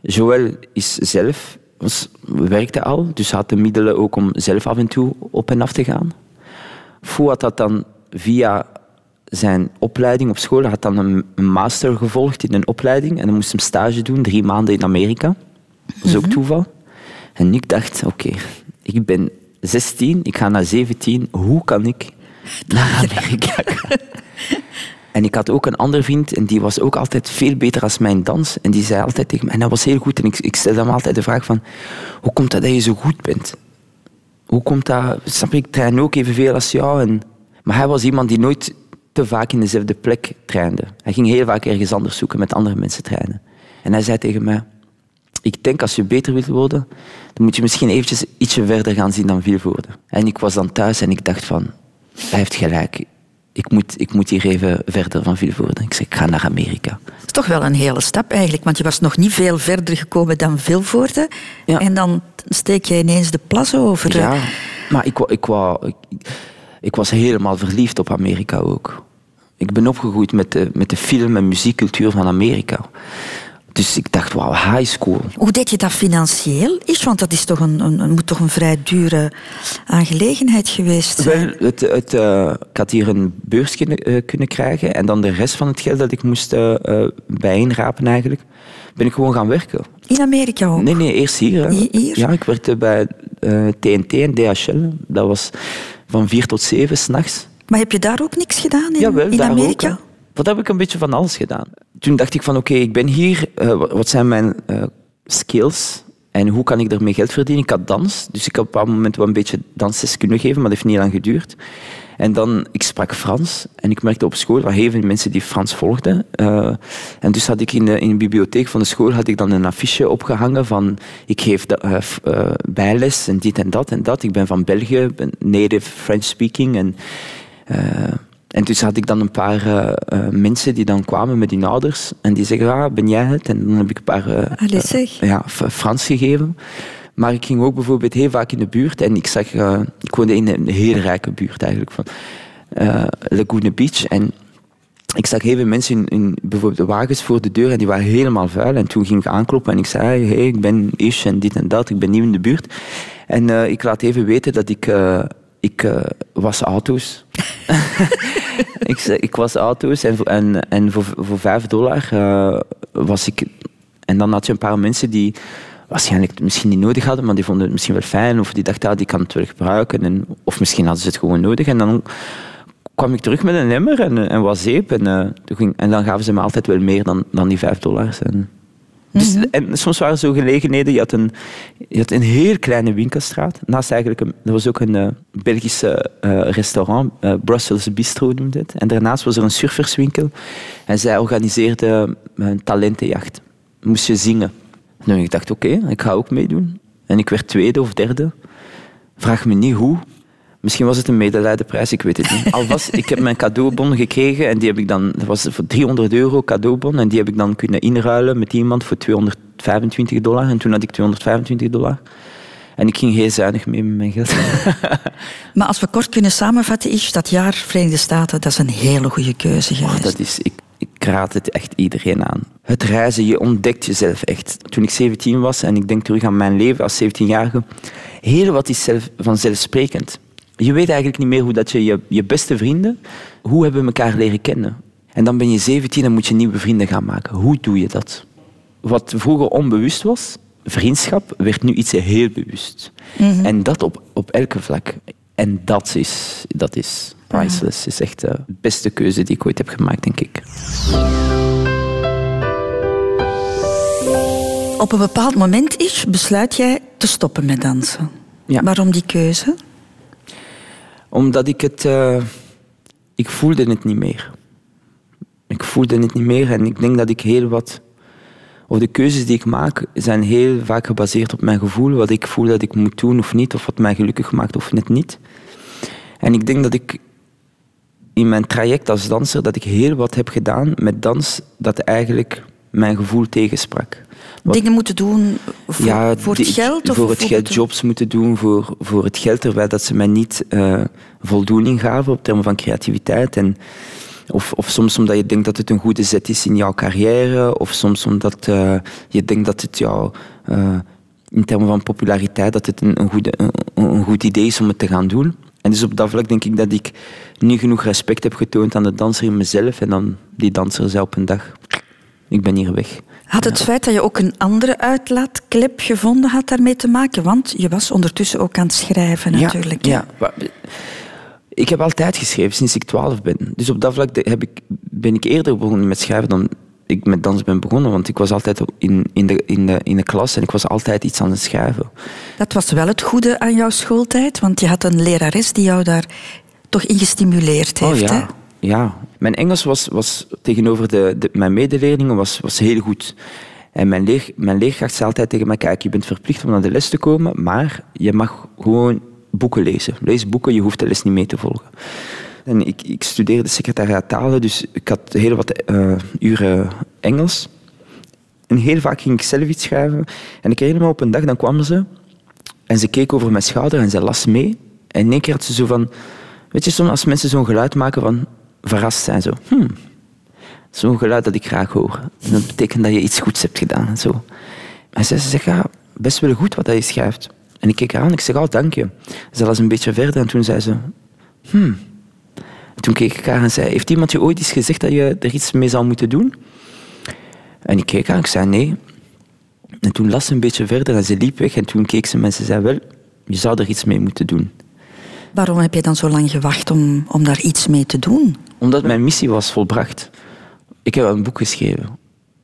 Joël is zelf, was, werkte al, dus had de middelen ook om zelf af en toe op en af te gaan. Fouad had dan via zijn opleiding op school had dan een, master gevolgd in een opleiding en dan moest hem stage doen, drie maanden in Amerika. Dat is ook toeval. En ik dacht, oké, ik ben 16, ik ga naar 17. Hoe kan ik naar Amerika gaan? En ik had ook een andere vriend en die was ook altijd veel beter als mijn dans. En die zei altijd tegen me, en dat was heel goed. En ik, ik stelde hem altijd de vraag van, hoe komt dat dat je zo goed bent? Hoe komt dat? Snap ik train ook evenveel als jou. En, maar hij was iemand die nooit te vaak in dezelfde plek trainde. Hij ging heel vaak ergens anders zoeken, met andere mensen trainen. En hij zei tegen mij, ik denk als je beter wilt worden, dan moet je misschien eventjes ietsje verder gaan zien dan Vilvoorde. En ik was dan thuis en ik dacht van, hij heeft gelijk. Ik moet, ik moet hier even verder van Vilvoorde. Ik zeg, ik ga naar Amerika. Dat is toch wel een hele stap eigenlijk, want je was nog niet veel verder gekomen dan Vilvoorde. Ja. En dan steek je ineens de plas over. Ja, maar ik, ik, ik, ik was helemaal verliefd op Amerika ook. Ik ben opgegroeid met de, met de film- en muziekcultuur van Amerika. Dus ik dacht, wauw, high school. Hoe deed je dat financieel? Is, want dat is toch een, een, moet toch een vrij dure aangelegenheid geweest zijn? Wel, het, het, eh, ik had hier een beurs kunnen, eh, kunnen krijgen en dan de rest van het geld dat ik moest bijeenrapen eigenlijk, ben ik gewoon gaan werken. In Amerika ook? Nee, nee, eerst hier. hè. Hi- hier? Ja, ik werkte bij TNT en DHL. Dat was van vier tot zeven s'nachts. Maar heb je daar ook niks gedaan in, Jawel, in daar Amerika? ook. Wat heb ik een beetje van alles gedaan. Toen dacht ik van oké, ik ben hier. eh, wat zijn mijn eh, skills? En hoe kan ik ermee geld verdienen? Ik had dans, dus ik heb op een bepaald moment wel een beetje dansles kunnen geven, maar dat heeft niet lang geduurd. En dan, ik sprak Frans en ik merkte op school van heel veel mensen die Frans volgden. Eh, en dus had ik in de, in de bibliotheek van de school had ik dan een affiche opgehangen van ik geef bijles en dit en dat en dat. Ik ben van België, ben native French speaking en... en dus had ik dan een paar eh, eh, mensen die dan kwamen met hun ouders en die zeggen, ah, ben jij het? En dan heb ik een paar eh, Allee, ja, Frans gegeven. Maar ik ging ook bijvoorbeeld heel vaak in de buurt en ik zag, ik woonde in een hele rijke buurt eigenlijk van Laguna Beach. En ik zag heel veel mensen in, in bijvoorbeeld de wagens voor de deur en die waren helemaal vuil. En toen ging ik aankloppen en ik zei, hey, ik ben Ish en dit en dat, ik ben nieuw in de buurt. En ik laat even weten dat ik, ik was auto's. ik, ik was auto's en, en, en voor, voor vijf dollar eh, was ik... En dan had je een paar mensen die waarschijnlijk misschien niet nodig hadden, maar die vonden het misschien wel fijn. Of die dachten, ah, die kan het wel gebruiken. En, of misschien hadden ze het gewoon nodig. En dan kwam ik terug met een emmer en, en wat zeep. En, toen ging, en dan gaven ze me altijd wel meer dan, dan die vijf dollars. En, dus, En soms waren er zo gelegenheden. Je had, een, je had een heel kleine winkelstraat. Naast eigenlijk, een, er was ook een eh, Belgische eh, restaurant, eh, Brussels Bistro noemde het. En daarnaast was er een surferswinkel. En zij organiseerde een talentenjacht. Moest je zingen. En ik dacht, oké, ik ga ook meedoen. En ik werd tweede of derde. Vraag me niet hoe. Misschien was het een medelijdenprijs, ik weet het niet. Alvast, ik heb mijn cadeaubon gekregen en die heb ik dan, dat was voor 300 euro cadeaubon en die heb ik dan kunnen inruilen met iemand voor 225 dollar. En toen had ik 225 dollar. En ik ging heel zuinig mee met mijn geld. Maar als we kort kunnen samenvatten, is dat jaar Verenigde Staten, dat is een hele goede keuze geweest. Oh, dat is, ik, ik raad het echt iedereen aan. Het reizen, je ontdekt jezelf echt. Toen ik 17 was en ik denk terug aan mijn leven als 17-jarige, heel wat is zelf, vanzelfsprekend. Je weet eigenlijk niet meer hoe dat je, je je beste vrienden, hoe hebben we elkaar leren kennen. En dan ben je 17 en moet je nieuwe vrienden gaan maken. Hoe doe je dat? Wat vroeger onbewust was, vriendschap, werd nu iets heel bewust. En dat op, op elke vlak. En dat is, dat is priceless. is echt de beste keuze die ik ooit heb gemaakt, denk ik. Op een bepaald moment is, besluit jij te stoppen met dansen. Ja. Waarom die keuze? Omdat ik het... eh, ik voelde het niet meer. Ik voelde het niet meer en ik denk dat ik heel wat... Of de keuzes die ik maak zijn heel vaak gebaseerd op mijn gevoel. Wat ik voel dat ik moet doen of niet. Of wat mij gelukkig maakt of net niet. En ik denk dat ik in mijn traject als danser... dat ik heel wat heb gedaan met dans dat eigenlijk mijn gevoel tegensprak. Wat- Dingen moeten doen voor, ja, voor het geld? Of voor het geld jobs moeten doen, voor, voor het geld, terwijl dat ze mij niet eh, voldoening gaven op termen van creativiteit. En, of, of soms omdat je denkt dat het een goede zet is in jouw carrière, of soms omdat eh, je denkt dat het jou eh, in termen van populariteit dat het een, een, goede, een, een goed idee is om het te gaan doen. En dus op dat vlak denk ik dat ik niet genoeg respect heb getoond aan de danser in mezelf. En dan die danser zei op een dag, ik ben hier weg. Had het feit dat je ook een andere uitlaatklep gevonden had daarmee te maken? Want je was ondertussen ook aan het schrijven natuurlijk. Ja, ja. Ik heb altijd geschreven sinds ik twaalf ben. Dus op dat vlak heb ik, ben ik eerder begonnen met schrijven dan ik met dans ben begonnen. Want ik was altijd in, in, de, in, de, in de klas en ik was altijd iets aan het schrijven. Dat was wel het goede aan jouw schooltijd, want je had een lerares die jou daar toch in gestimuleerd heeft. oh hè? Ja. Mijn Engels was, was tegenover de, de, mijn medeleerlingen was, was heel goed. En mijn, leer, mijn leerkracht zei altijd tegen mij, kijk, je bent verplicht om naar de les te komen, maar je mag gewoon boeken lezen. Lees boeken, je hoeft de les niet mee te volgen. En ik, ik studeerde secretariaat talen, dus ik had heel wat eh, uren Engels. En heel vaak ging ik zelf iets schrijven. En ik herinner me op een dag, dan kwam ze en ze keek over mijn schouder en ze las mee. En in één keer had ze zo van... Weet je, soms als mensen zo'n geluid maken van verrast zijn, zo... Hmm, zo'n geluid dat ik graag hoor. Dat betekent dat je iets goeds hebt gedaan. En, zo. en ze zegt, ja, best wel goed wat je schrijft. En ik keek haar aan, ik zeg, oh, dank je. Ze las een beetje verder en toen zei ze... Hmm. En toen keek ik haar en zei, heeft iemand je ooit eens gezegd dat je er iets mee zou moeten doen? En ik keek haar en ik zei, nee. En toen las ze een beetje verder en ze liep weg. En toen keek ze en ze zei, wel, je zou er iets mee moeten doen. Waarom heb je dan zo lang gewacht om, om daar iets mee te doen? Omdat mijn missie was volbracht. Ik heb een boek geschreven.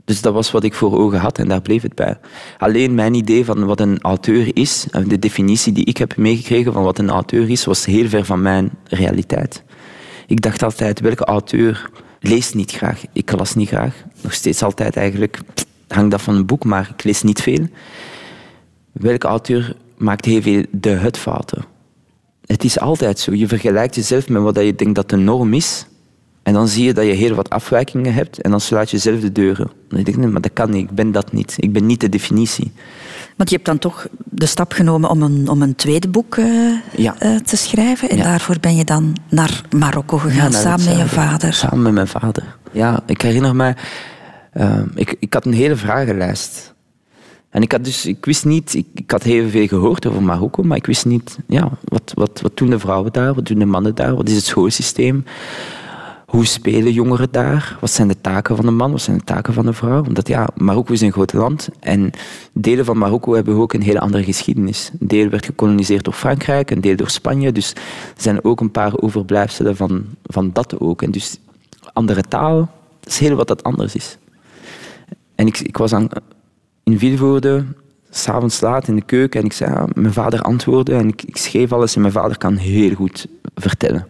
Dus dat was wat ik voor ogen had en daar bleef het bij. Alleen mijn idee van wat een auteur is, en de definitie die ik heb meegekregen van wat een auteur is, was heel ver van mijn realiteit. Ik dacht altijd, welke auteur leest niet graag? Ik las niet graag. Nog steeds altijd eigenlijk, hangt dat van een boek, maar ik lees niet veel. Welke auteur maakt heel veel de het-fouten? Het is altijd zo. Je vergelijkt jezelf met wat je denkt dat de norm is. En dan zie je dat je heel wat afwijkingen hebt en dan sluit je zelf de deuren. Dan denk ik, nee, maar dat kan niet. Ik ben dat niet. Ik ben niet de definitie. Want je hebt dan toch de stap genomen om een, om een tweede boek eh, Ja. eh, te schrijven. En Ja. daarvoor ben je dan naar Marokko gegaan, Ja, samen met je vader. Samen met mijn vader. Ja, ik herinner me... eh, ik, ik had een hele vragenlijst. En ik, had dus, ik wist niet... Ik, ik had heel veel gehoord over Marokko, maar ik wist niet... Ja, wat, wat, wat doen de vrouwen daar? Wat doen de mannen daar? Wat is het schoolsysteem? Hoe spelen jongeren daar? Wat zijn de taken van de man? Wat zijn de taken van de vrouw? Omdat ja, Marokko is een groot land en delen van Marokko hebben ook een hele andere geschiedenis. Een deel werd gekoloniseerd door Frankrijk, een deel door Spanje. Dus er zijn ook een paar overblijfselen van, van dat ook. En dus andere taal, dat is heel wat dat anders is. En ik, ik was aan, in Vilvoorde, s'avonds laat in de keuken, en ik zei, ja, mijn vader antwoordde en ik, ik schreef alles en mijn vader kan heel goed vertellen.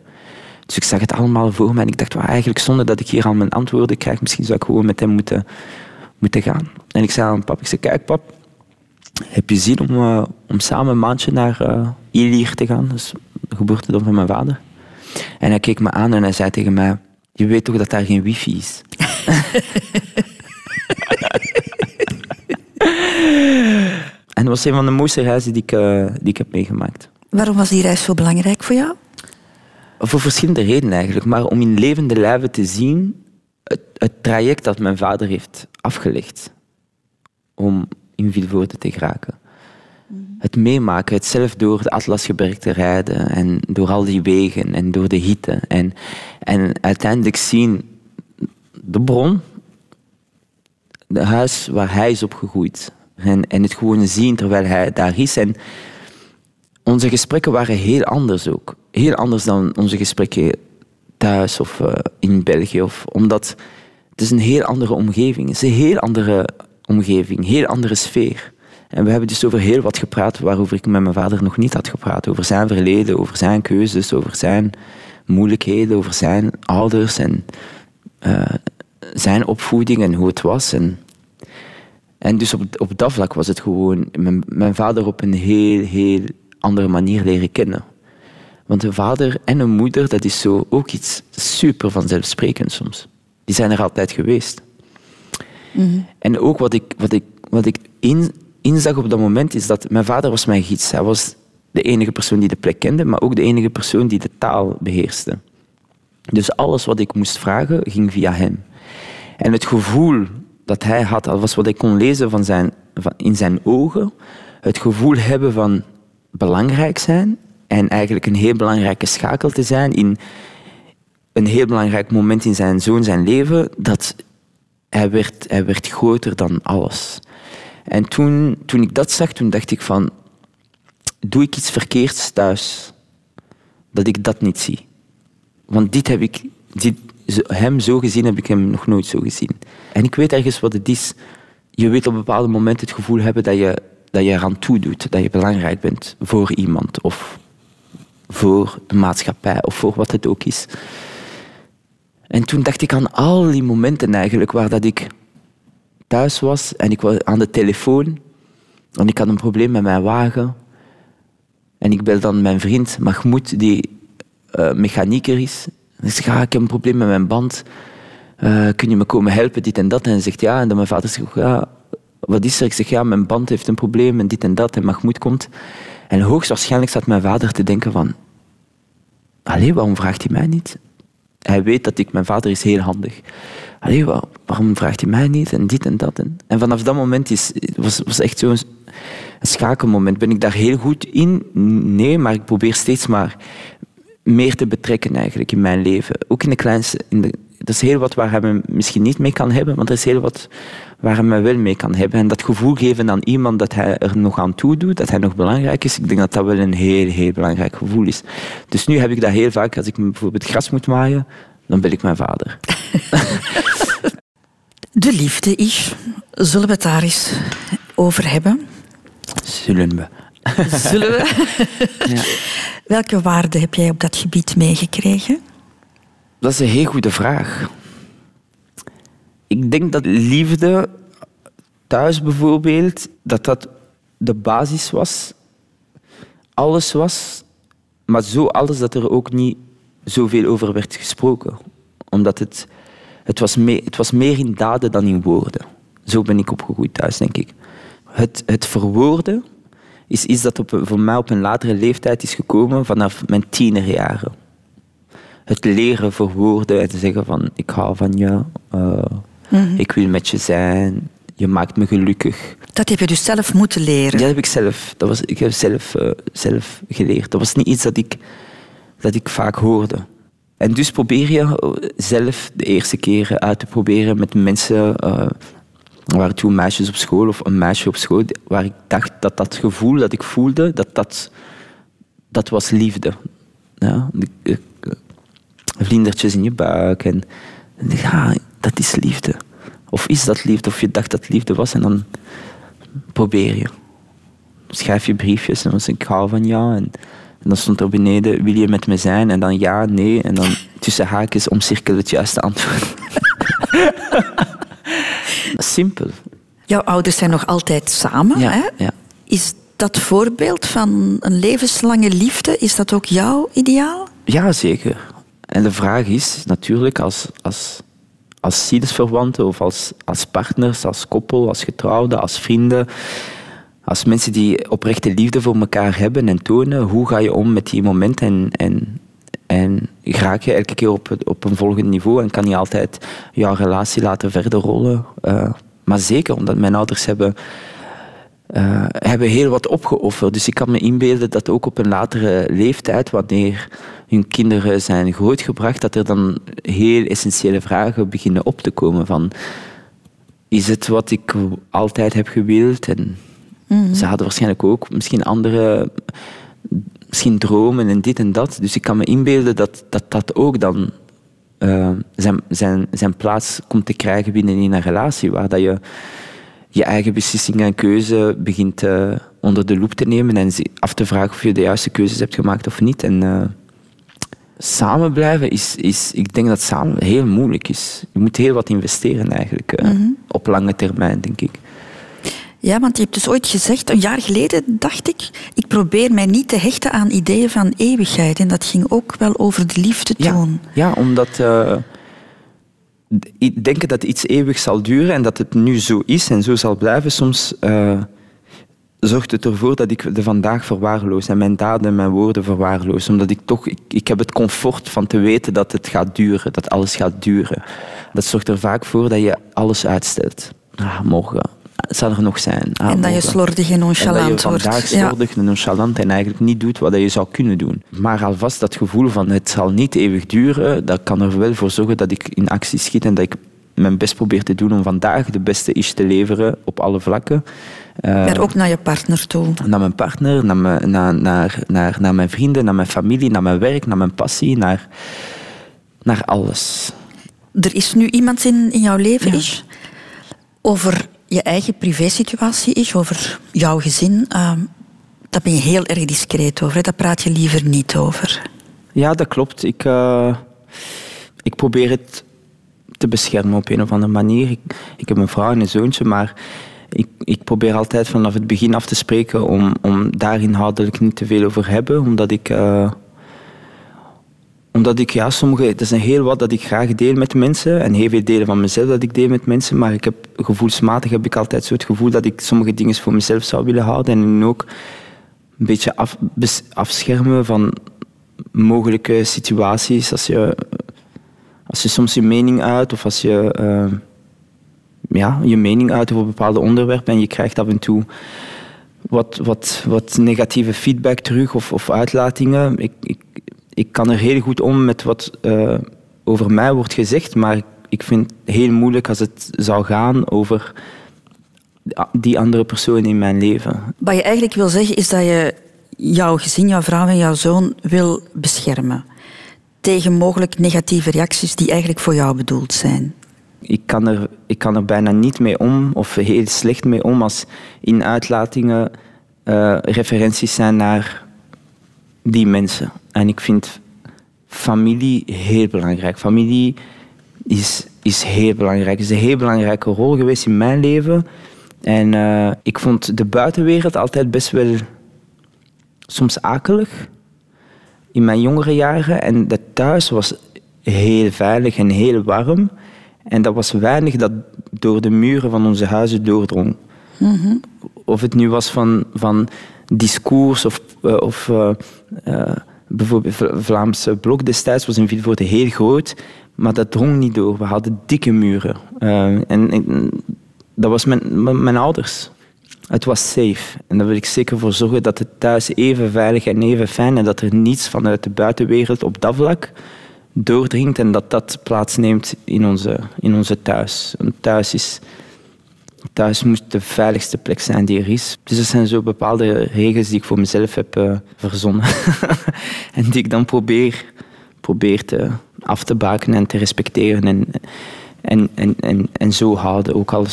Dus ik zag het allemaal voor me en ik dacht, well, eigenlijk zonder dat ik hier al mijn antwoorden krijg, misschien zou ik gewoon met hem moeten, moeten gaan. En ik zei aan pap, ik zei, kijk pap, heb je zin om, eh, om samen een maandje naar Ilir te gaan? Dus de geboortedorp van mijn vader. En hij keek me aan en hij zei tegen mij, je weet toch dat daar geen wifi is? en dat was een van de mooiste reizen die ik, eh, die ik heb meegemaakt. Waarom was die reis zo belangrijk voor jou? Voor verschillende redenen eigenlijk. Maar om in levende lijven te zien het, het traject dat mijn vader heeft afgelegd om in Vilvoorde te geraken. Het meemaken, het zelf door de Atlasgeberg te rijden en door al die wegen en door de hitte. En, en uiteindelijk zien de bron, het huis waar hij is opgegroeid. En, en het gewoon zien terwijl hij daar is. En onze gesprekken waren heel anders ook. Heel anders dan onze gesprekken thuis of eh, in België. Of, omdat het is een heel andere omgeving. Het is een heel andere omgeving, een heel andere sfeer. En we hebben dus over heel wat gepraat waarover ik met mijn vader nog niet had gepraat. Over zijn verleden, over zijn keuzes, over zijn moeilijkheden, over zijn ouders en eh, zijn opvoeding en hoe het was. En, en dus op, op dat vlak was het gewoon mijn, mijn vader op een heel, heel andere manier leren kennen. Want een vader en een moeder, dat is zo ook iets super vanzelfsprekend soms. Die zijn er altijd geweest. En ook wat ik, wat ik, wat ik in, inzag op dat moment is dat mijn vader was mijn gids. Hij was de enige persoon die de plek kende, maar ook de enige persoon die de taal beheerste. Dus alles wat ik moest vragen, ging via hem. En het gevoel dat hij had, dat was wat ik kon lezen van zijn, van, in zijn ogen, het gevoel hebben van belangrijk zijn en eigenlijk een heel belangrijke schakel te zijn in een heel belangrijk moment in zijn zoon zijn leven, dat hij werd, hij werd groter dan alles. En toen, toen ik dat zag, toen dacht ik van, doe ik iets verkeerds thuis, dat ik dat niet zie. Want dit heb ik, dit, hem zo gezien heb ik hem nog nooit zo gezien. En ik weet ergens wat het is. Je weet op bepaalde momenten het gevoel hebben dat je, dat je eraan toe doet, dat je belangrijk bent voor iemand of voor de maatschappij of voor wat het ook is. En toen dacht ik aan al die momenten eigenlijk waar dat ik thuis was en ik was aan de telefoon en ik had een probleem met mijn wagen. En ik bel dan mijn vriend Mahmoud, die eh, mechanieker is. En ik zeg, ja, ik heb een probleem met mijn band. Eh, kun je me komen helpen, dit en dat? En hij zegt ja. En dan mijn vader zegt, ja, wat is er? Ik zeg, ja, mijn band heeft een probleem en dit en dat. En Mahmoud komt. En hoogstwaarschijnlijk zat mijn vader te denken van... Allee, waarom vraagt hij mij niet? Hij weet dat ik, mijn vader is heel handig. Allee, wa- waarom vraagt hij mij niet? En dit en dat. En, en vanaf dat moment is, was, was echt zo'n schakelmoment. Ben ik daar heel goed in? Nee, maar ik probeer steeds maar meer te betrekken eigenlijk in mijn leven. Ook in de kleinste... In de, er is heel wat waar hij me misschien niet mee kan hebben, maar er is heel wat waar hij me wel mee kan hebben. En dat gevoel geven aan iemand dat hij er nog aan toe doet, dat hij nog belangrijk is, ik denk dat dat wel een heel, heel belangrijk gevoel is. Dus nu heb ik dat heel vaak, als ik bijvoorbeeld gras moet maaien, dan bel ik mijn vader. De liefde is. Zullen we het daar eens over hebben? Zullen we. Zullen we? Ja. Welke waarden heb jij op dat gebied meegekregen? Dat is een heel goede vraag. Ik denk dat liefde thuis bijvoorbeeld, dat dat de basis was. Alles was, maar zo alles dat er ook niet zoveel over werd gesproken. Omdat het, het, was, meer, het was meer in daden dan in woorden. Zo ben ik opgegroeid thuis, denk ik. Het, het verwoorden is iets dat op, voor mij op een latere leeftijd is gekomen vanaf mijn tienerjaren het leren verwoorden en te zeggen van ik hou van je, eh, ik wil met je zijn, je maakt me gelukkig. Dat heb je dus zelf moeten leren. Dat heb ik zelf, dat was, ik heb zelf, eh, zelf geleerd. Dat was niet iets dat ik, dat ik vaak hoorde. En dus probeer je eh, zelf de eerste keer uit te proberen met mensen. er waren toen meisjes op school of een meisje op school waar ik dacht dat dat gevoel dat ik voelde, dat dat, dat was liefde. Ja, vlindertjes in je buik. En, ja, dat is liefde. Of is dat liefde? Of je dacht dat liefde was en dan probeer je. Schrijf je briefjes en dan zeg ik, ik hou van jou. En, en dan stond er beneden, wil je met me zijn? En dan ja, nee. En dan tussen haakjes omcirkel het juiste antwoord. Simpel. Jouw ouders zijn nog altijd samen. Ja, Hè? ja. Is dat voorbeeld van een levenslange liefde, is dat ook jouw ideaal? Ja, zeker. En de vraag is natuurlijk, als, als, als zielsverwanten of als, als partners, als koppel, als getrouwden, als vrienden, als mensen die oprechte liefde voor elkaar hebben en tonen, hoe ga je om met die momenten en, en, en raak je elke keer op, op een volgend niveau en kan je altijd jouw relatie laten verder rollen. Eh, maar zeker, omdat mijn ouders hebben eh, hebben heel wat opgeofferd. Dus ik kan me inbeelden dat ook op een latere leeftijd, wanneer hun kinderen zijn grootgebracht, dat er dan heel essentiële vragen beginnen op te komen van is het wat ik altijd heb gewild? En ze hadden waarschijnlijk ook misschien andere misschien dromen en dit en dat. Dus ik kan me inbeelden dat dat, dat ook dan eh, zijn, zijn, zijn plaats komt te krijgen binnen in een relatie, waar dat je je eigen beslissingen en keuze begint eh, onder de loep te nemen en af te vragen of je de juiste keuzes hebt gemaakt of niet. En eh, samen blijven is, is, ik denk dat samen heel moeilijk is. Je moet heel wat investeren eigenlijk, eh, op lange termijn, denk ik. Ja, want je hebt dus ooit gezegd, een jaar geleden dacht ik, ik probeer mij niet te hechten aan ideeën van eeuwigheid. En dat ging ook wel over de liefde Ja, ja omdat denken dat iets eeuwig zal duren en dat het nu zo is en zo zal blijven, soms eh, zorgt het ervoor dat ik de vandaag verwaarloos en mijn daden en mijn woorden verwaarloos. Omdat ik toch, ik, ik heb het comfort van te weten dat het gaat duren, dat alles gaat duren. Dat zorgt er vaak voor dat je alles uitstelt. Ah, morgen, zal er nog zijn. En dat je slordig en En dat nonchalant je vandaag wordt. Ja. slordig en nonchalant en eigenlijk niet doet wat je zou kunnen doen. Maar alvast dat gevoel van het zal niet eeuwig duren, dat kan er wel voor zorgen dat ik in actie schiet en dat ik mijn best probeer te doen om vandaag de beste is te leveren op alle vlakken. Uh, maar ook naar je partner toe? Naar mijn partner, naar mijn, naar, naar, naar, naar mijn vrienden, naar mijn familie, naar mijn werk, naar mijn passie, naar, naar alles. Er is nu iemand in, in jouw leven, ja. is, over je eigen privésituatie is, over jouw gezin. Uh, daar ben je heel erg discreet over. Hè? Daar praat je liever niet over. Ja, dat klopt. Ik, uh, ik probeer het te beschermen op een of andere manier. Ik, heb een vrouw en een zoontje, maar ik, ik probeer altijd vanaf het begin af te spreken om, om daar inhoudelijk niet te veel over hebben, omdat ik... Uh, omdat ik, ja, sommige, het is een heel wat dat ik graag deel met mensen en heel veel delen van mezelf dat ik deel met mensen, maar ik heb, gevoelsmatig heb ik altijd zo het gevoel dat ik sommige dingen voor mezelf zou willen houden en ook een beetje af, afschermen van mogelijke situaties als je, als je soms je mening uit of als je uh, ja, je mening uit over bepaalde onderwerpen en je krijgt af en toe wat, wat, wat negatieve feedback terug of, of uitlatingen. Ik, ik, ik kan er heel goed om met wat uh, over mij wordt gezegd, maar ik vind het heel moeilijk als het zou gaan over die andere persoon in mijn leven. Wat je eigenlijk wil zeggen is dat je jouw gezin, jouw vrouw en jouw zoon wil beschermen tegen mogelijk negatieve reacties die eigenlijk voor jou bedoeld zijn. Ik kan er, ik kan er bijna niet mee om, of heel slecht mee om, als in uitlatingen uh, referenties zijn naar die mensen. En ik vind familie heel belangrijk. Familie is, is heel belangrijk. Het is een heel belangrijke rol geweest in mijn leven. En uh, ik vond de buitenwereld altijd best wel soms akelig in mijn jongere jaren. En dat thuis was heel veilig en heel warm. En dat was weinig dat door de muren van onze huizen doordrong. Mm-hmm. Of het nu was van, van discours of, uh, of uh, uh, bijvoorbeeld Vlaamse blok destijds was in Vilvoorde heel groot, maar dat drong niet door. We hadden dikke muren. En, en, dat was mijn, mijn ouders. Het was safe. En daar wil ik zeker voor zorgen dat het thuis even veilig en even fijn en dat er niets vanuit de buitenwereld op dat vlak doordringt en dat dat plaatsneemt in onze, in onze thuis. Een thuis, is, thuis moet de veiligste plek zijn die er is. Dus dat zijn zo bepaalde regels die ik voor mezelf heb uh, verzonnen en die ik dan probeer, probeer te, af te baken en te respecteren en, en, en, en, en zo houden. Ook al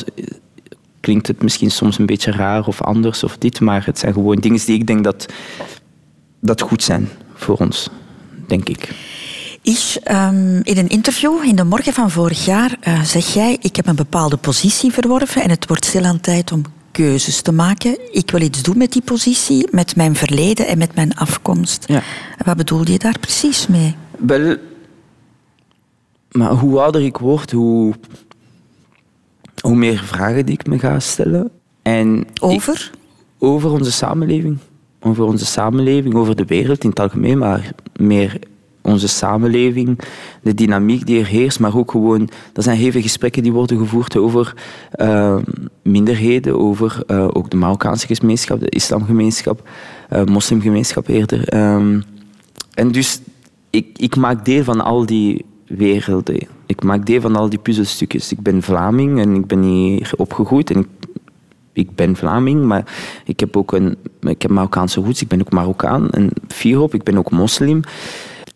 klinkt het misschien soms een beetje raar of anders of dit, maar het zijn gewoon dingen die ik denk dat, dat goed zijn voor ons, denk ik. Is, um, in een interview in de morgen van vorig jaar uh, zeg jij: Ik heb een bepaalde positie verworven en het wordt stil aan tijd om keuzes te maken. Ik wil iets doen met die positie, met mijn verleden en met mijn afkomst. Ja. Wat bedoel je daar precies mee? Wel, maar hoe ouder ik word, hoe hoe meer vragen die ik me ga stellen. En over? over onze samenleving. Over onze samenleving, over de wereld in het algemeen, maar meer onze samenleving, de dynamiek die er heerst, maar ook gewoon, er zijn veel gesprekken die worden gevoerd over uh, minderheden, over uh, ook de Marokkaanse gemeenschap, de islamgemeenschap, uh, moslimgemeenschap eerder. Um, en dus ik, ik maak deel van al die werelden. Ik maak deel van al die puzzelstukjes. Ik ben Vlaming en ik ben hier opgegroeid en ik, ik ben Vlaming, maar ik heb ook een ik heb Marokkaanse roots, ik ben ook Marokkaan en Vierop, ik ben ook moslim.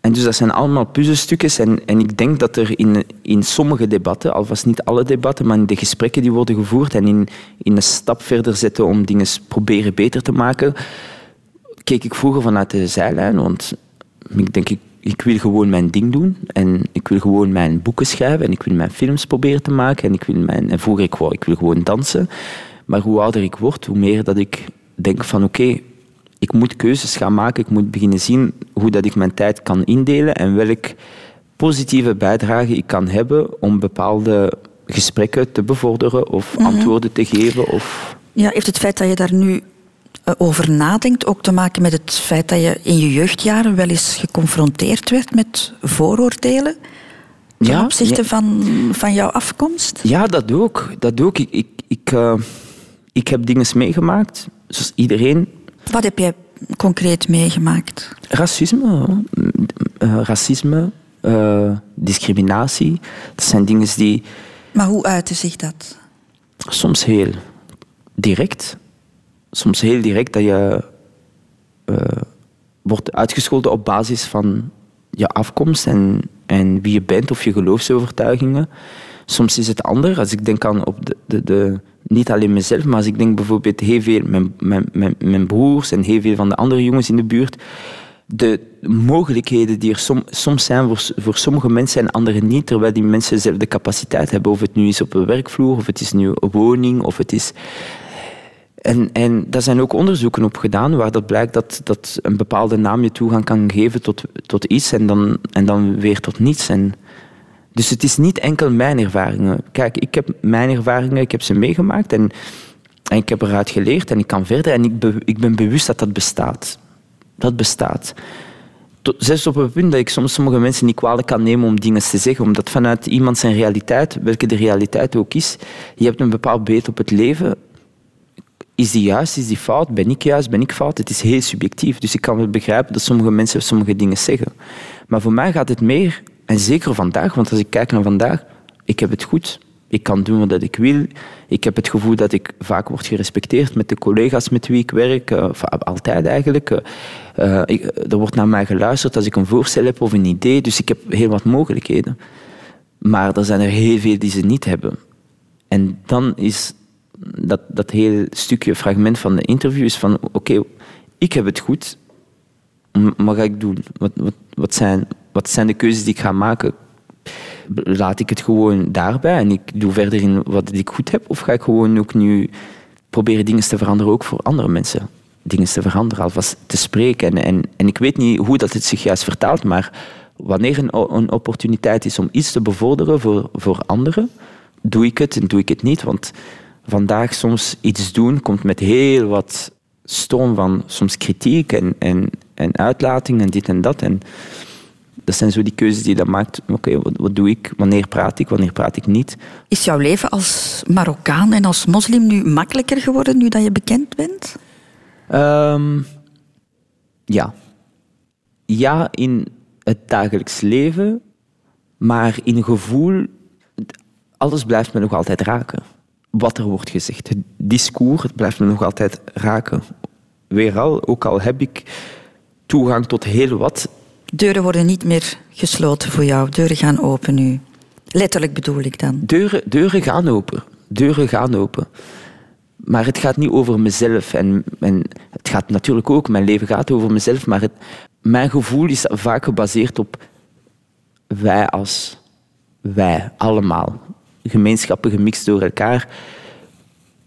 En dus dat zijn allemaal puzzelstukjes en, en ik denk dat er in, in sommige debatten, alvast niet alle debatten, maar in de gesprekken die worden gevoerd en in, in een stap verder zetten om dingen proberen beter te maken, keek ik vroeger vanuit de zijlijn, want ik denk, ik ik wil gewoon mijn ding doen en ik wil gewoon mijn boeken schrijven en ik wil mijn films proberen te maken en ik wil mijn, en vroeger ik ik wil gewoon dansen. Maar hoe ouder ik word, hoe meer dat ik denk van oké, ik moet keuzes gaan maken, ik moet beginnen zien hoe dat ik mijn tijd kan indelen en welk positieve bijdrage ik kan hebben om bepaalde gesprekken te bevorderen of mhm. antwoorden te geven. Of... Ja, heeft het feit dat je daar nu eh, over nadenkt, ook te maken met het feit dat je in je jeugdjaren wel eens geconfronteerd werd met vooroordelen ten ja, opzichte Van, van jouw afkomst? Ja, dat ook. Dat ook. Ik, ik, ik, uh, ik heb dingen meegemaakt, zoals iedereen. Wat heb jij concreet meegemaakt? Racisme. Uh, racisme, discriminatie. Dat zijn dingen die Maar hoe uitte zich dat? Soms heel direct. Soms heel direct dat je eh, wordt uitgescholden op basis van je afkomst en, en wie je bent of je geloofsovertuigingen. Soms is het ander. Als ik denk aan op de, de, de, niet alleen mezelf, maar als ik denk bijvoorbeeld heel veel mijn, mijn, mijn, mijn broers en heel veel van de andere jongens in de buurt. De mogelijkheden die er som, soms zijn voor, voor sommige mensen en anderen niet, terwijl die mensen zelf de capaciteit hebben. Of het nu is op een werkvloer, of het is nu een woning, of het is. En, en daar zijn ook onderzoeken op gedaan waar dat blijkt dat, dat een bepaalde naam je toegang kan geven tot, tot iets en dan, en dan weer tot niets. En, dus het is niet enkel mijn ervaringen. Kijk, ik heb mijn ervaringen, ik heb ze meegemaakt en, en ik heb eruit geleerd en ik kan verder en ik, ik ben bewust dat dat bestaat. Dat bestaat. Tot, zelfs op het punt dat ik soms sommige mensen niet kwalijk kan nemen om dingen te zeggen, omdat vanuit iemand zijn realiteit, welke de realiteit ook is, je hebt een bepaald beeld op het leven is die juist, is die fout, ben ik juist, ben ik fout? Het is heel subjectief. Dus ik kan wel begrijpen dat sommige mensen sommige dingen zeggen. Maar voor mij gaat het meer, en zeker vandaag, want als ik kijk naar vandaag, ik heb het goed. Ik kan doen wat ik wil. Ik heb het gevoel dat ik vaak word gerespecteerd met de collega's met wie ik werk. Uh, altijd eigenlijk. Uh, ik, er wordt naar mij geluisterd als ik een voorstel heb of een idee. Dus ik heb heel wat mogelijkheden. Maar er zijn er heel veel die ze niet hebben. En dan is dat, dat hele stukje fragment van de interview is van oké, ik heb het goed, wat ga ik doen? Wat, wat, zijn, wat zijn de keuzes die ik ga maken? Laat ik het gewoon daarbij en ik doe verder in wat ik goed heb? Of ga ik gewoon ook nu proberen dingen te veranderen, ook voor andere mensen? Dingen te veranderen, alvast te spreken. En, en, en ik weet niet hoe dat het zich juist vertaalt, maar wanneer een, een opportuniteit is om iets te bevorderen voor, voor anderen, doe ik het en doe ik het niet. Want vandaag soms iets doen komt met heel wat stoom van soms kritiek en, en, en uitlating en dit en dat. En dat zijn zo die keuzes die dat maakt. Oké, wat, wat, doe ik? Wanneer praat ik? Wanneer praat ik niet? Is jouw leven als Marokkaan en als moslim nu makkelijker geworden nu dat je bekend bent? Um, ja. Ja, in het dagelijks leven, maar in gevoel, alles blijft me nog altijd raken wat er wordt gezegd. Het discours het blijft me nog altijd raken. Weeral, ook al heb ik toegang tot heel wat. Deuren worden niet meer gesloten voor jou. Deuren gaan open nu. Letterlijk bedoel ik dan. Deuren, deuren gaan open. Deuren gaan open. Maar het gaat niet over mezelf. En, en het gaat natuurlijk ook, mijn leven gaat over mezelf. Maar het, mijn gevoel is vaak gebaseerd op wij als wij, allemaal gemeenschappen gemixt door elkaar.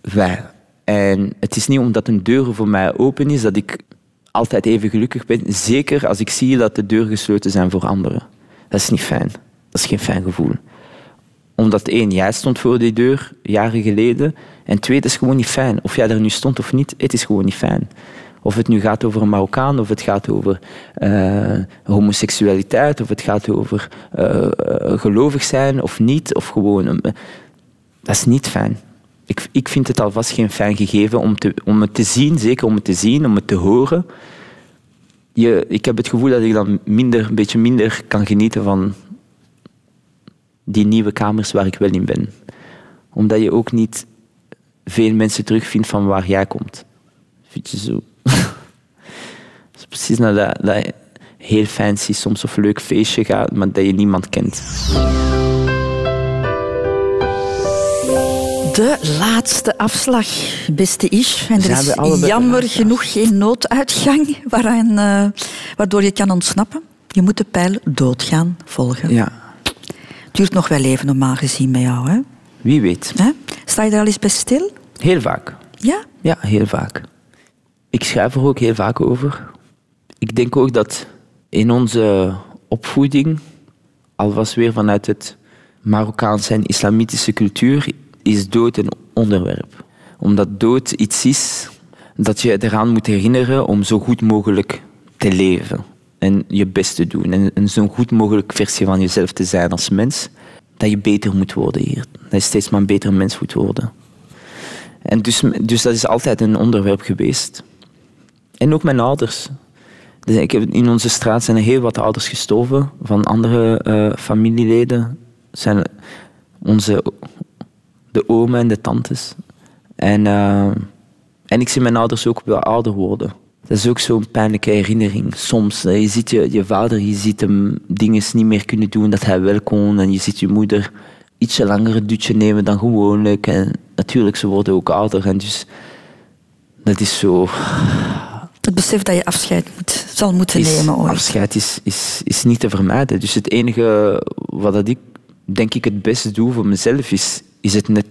Wij. En het is niet omdat een deur voor mij open is dat ik altijd even gelukkig ben. Zeker als ik zie dat de deuren gesloten zijn voor anderen. Dat is niet fijn. Dat is geen fijn gevoel. Omdat één, jij stond voor die deur jaren geleden. En twee, het is gewoon niet fijn. Of jij er nu stond of niet, het is gewoon niet fijn. Of het nu gaat over een Marokkaan, of het gaat over uh, homoseksualiteit, of het gaat over uh, gelovig zijn of niet, of gewoon. dat is niet fijn. Ik, ik vind het alvast geen fijn gegeven om, te, om het te zien, zeker om het te zien, om het te horen. Je, ik heb het gevoel dat ik dan minder, een beetje minder kan genieten van die nieuwe kamers waar ik wel in ben. Omdat je ook niet veel mensen terugvindt van waar jij komt. Vind je zo? is precies naar dat, dat heel fancy, soms of leuk feestje gaat, maar dat je niemand kent. De laatste afslag, beste Ish. En er is jammer genoeg geen nooduitgang waaraan, uh, waardoor je kan ontsnappen. Je moet de pijl doodgaan volgen. Ja. Duurt nog wel even normaal gezien bij jou, hè? Wie weet. Hè? Sta je daar al eens bij stil? Heel vaak. Ja? Ja, heel vaak. Ik schrijf er ook heel vaak over. Ik denk ook dat in onze opvoeding, alvast weer vanuit het Marokkaanse en islamitische cultuur, is dood een onderwerp. Omdat dood iets is dat je eraan moet herinneren om zo goed mogelijk te leven. En je best te doen. En een zo goed mogelijk versie van jezelf te zijn als mens. Dat je beter moet worden hier. Dat je steeds maar een beter mens moet worden. En dus, dus dat is altijd een onderwerp geweest. En ook mijn ouders. Dus ik heb, in onze straat zijn er heel wat ouders gestorven van andere uh, familieleden. Zijn onze de oma en de tantes. En, eh, en ik zie mijn ouders ook wel ouder worden. Dat is ook zo'n pijnlijke herinnering. Soms, je ziet je, je vader, je ziet hem dingen niet meer kunnen doen dat hij wel kon. En je ziet je moeder ietsje langer een dutje nemen dan gewoonlijk. En natuurlijk, ze worden ook ouder. En dus, dat is zo... Het besef dat je afscheid moet, zal moeten is- nemen ooit. Afscheid is, is, is niet te vermijden. Dus het enige wat dat ik denk ik het beste doe voor mezelf is, is het net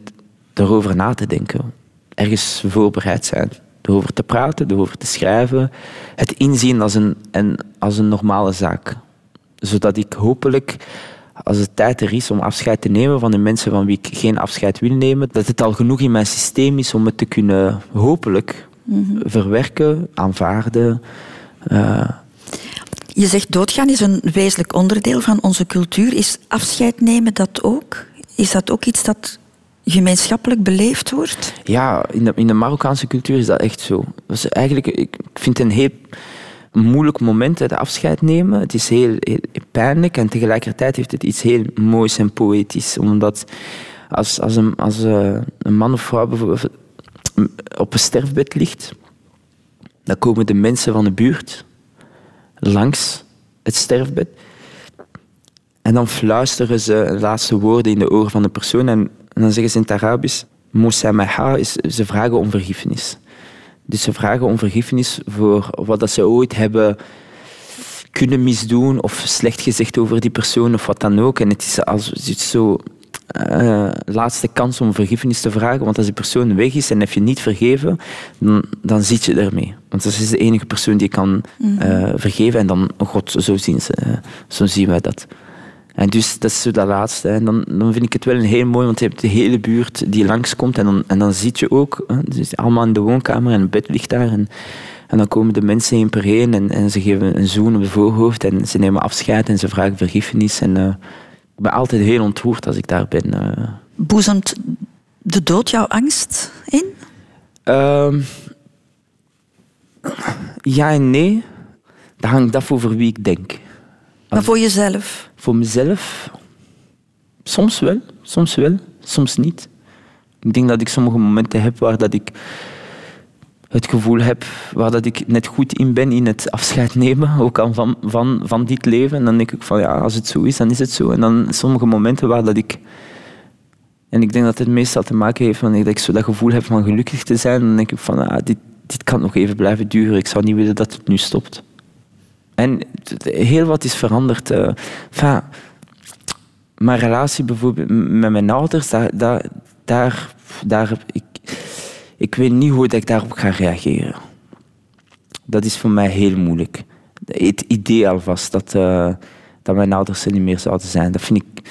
erover na te denken. Ergens voorbereid zijn. Erover te praten, erover te schrijven. Het inzien als een, en als een normale zaak. Zodat ik hopelijk, als het tijd er is om afscheid te nemen van de mensen van wie ik geen afscheid wil nemen, dat het al genoeg in mijn systeem is om het te kunnen hopelijk verwerken, aanvaarden. eh, Je zegt doodgaan is een wezenlijk onderdeel van onze cultuur. Is afscheid nemen dat ook? Is dat ook iets dat gemeenschappelijk beleefd wordt? Ja, in de, in de Marokkaanse cultuur is dat echt zo. Dus eigenlijk, ik vind het een heel moeilijk moment, het afscheid nemen. Het is heel, heel pijnlijk en tegelijkertijd heeft het iets heel moois en poëtisch. Omdat als, als, een, als eh, een man of vrouw bijvoorbeeld op een sterfbed ligt, dan komen de mensen van de buurt langs het sterfbed. En dan fluisteren ze laatste woorden in de oren van de persoon. En, en dan zeggen ze in het Arabisch: Moussamaha, is ze vragen om vergiffenis. Dus ze vragen om vergiffenis voor wat dat ze ooit hebben kunnen misdoen of slecht gezegd over die persoon of wat dan ook. En het is, als, het is zo eh, laatste kans om vergiffenis te vragen. Want als die persoon weg is en heb je niet vergeven, dan, dan zit je ermee. Want dat is de enige persoon die kan eh, vergeven. En dan, oh god, zo zien, ze, eh, zo zien wij dat. En dus dat is zo dat laatste. En dan, dan vind ik het wel een heel mooi, want je hebt de hele buurt die langskomt. En dan, en dan zie je ook, hè, dus allemaal in de woonkamer en het bed ligt daar. En, en dan komen de mensen één per één en, en ze geven een zoen op het voorhoofd. En ze nemen afscheid en ze vragen vergiffenis. En eh, ik ben altijd heel ontroerd als ik daar ben. eh. Boezemt de dood jouw angst in? Ehm, ja en nee. Dat hangt af over wie ik denk. Maar voor jezelf? Voor mezelf, soms wel, soms wel, soms niet. Ik denk dat ik sommige momenten heb waar dat ik het gevoel heb waar dat ik net goed in ben in het afscheid nemen, ook al van, van, van dit leven. En dan denk ik van ja, als het zo is, dan is het zo. En dan sommige momenten waar dat ik en ik denk dat het meestal te maken heeft wanneer ik zo dat gevoel heb van gelukkig te zijn. Dan denk ik van, ah, dit, dit kan nog even blijven duren. Ik zou niet willen dat het nu stopt. En heel wat is veranderd. eh. Enfin, mijn relatie bijvoorbeeld met mijn ouders, daar, daar, daar, ik, ik weet niet hoe ik daarop ga reageren. Dat is voor mij heel moeilijk. Het idee alvast dat, eh, dat mijn ouders er niet meer zouden zijn, dat vind ik...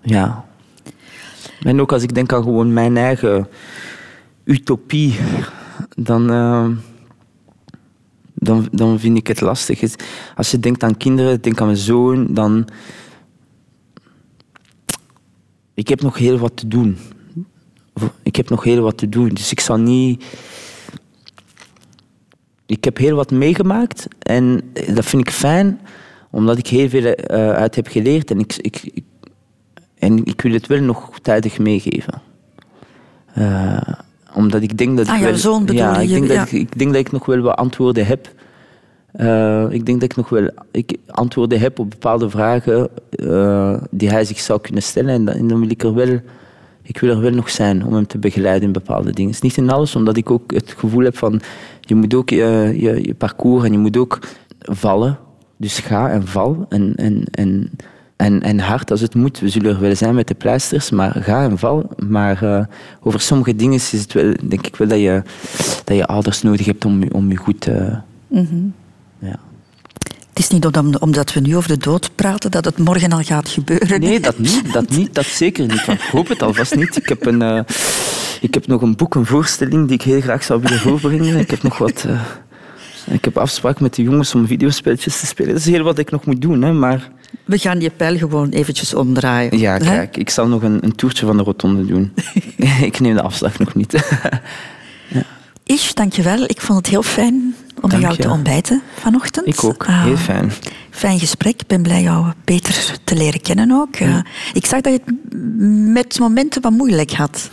ja. En ook als ik denk aan gewoon mijn eigen utopie, dan, eh, dan, dan vind ik het lastig. Als je denkt aan kinderen, denk aan mijn zoon, dan... Ik heb nog heel wat te doen. Ik heb nog heel wat te doen, dus ik zal niet... Ik heb heel wat meegemaakt en dat vind ik fijn, omdat ik heel veel eh, uit heb geleerd en ik, ik, ik, en ik wil het wel nog tijdig meegeven. Eh, omdat ik denk dat Ah, ik wel, zoon bedoel ja, ik denk, ja. dat ik, ik denk dat ik nog wel wat antwoorden heb. Eh, ik denk dat ik nog wel ik antwoorden heb op bepaalde vragen eh, die hij zich zou kunnen stellen. En en dan wil ik er wel, ik wil er wel nog zijn om hem te begeleiden in bepaalde dingen. Niet in alles, omdat ik ook het gevoel heb van je moet ook je, je, je parcours en je moet ook vallen. Dus ga en val en, en, en, en, en hard als het moet. We zullen er wel zijn met de pleisters, maar ga en val. Maar eh, over sommige dingen is het wel, denk ik wel dat je, dat je ouders nodig hebt om, om je goed te... ja. Het is niet om- omdat we nu over de dood praten dat het morgen al gaat gebeuren. Nee, dat niet, dat niet, dat zeker niet. Ik hoop het alvast niet. Ik heb, een, eh, ik heb nog een boek, een voorstelling die ik heel graag zou willen voorbrengen. Ik heb nog wat... eh, ik heb afspraak met de jongens om videospelletjes te spelen. Dat is heel wat ik nog moet doen, hè, maar... We gaan die pijl gewoon eventjes omdraaien. Ja, hè? kijk, ik zal nog een, een toertje van de rotonde doen. ik neem de afslag nog niet. Ish, dankjewel. Ik vond het heel fijn om jou te ontbijten vanochtend. Ik ook. Ah, Heel fijn. Fijn gesprek. Ik ben blij jou beter te leren kennen ook. Eh, ik zag dat je het met momenten wat moeilijk had.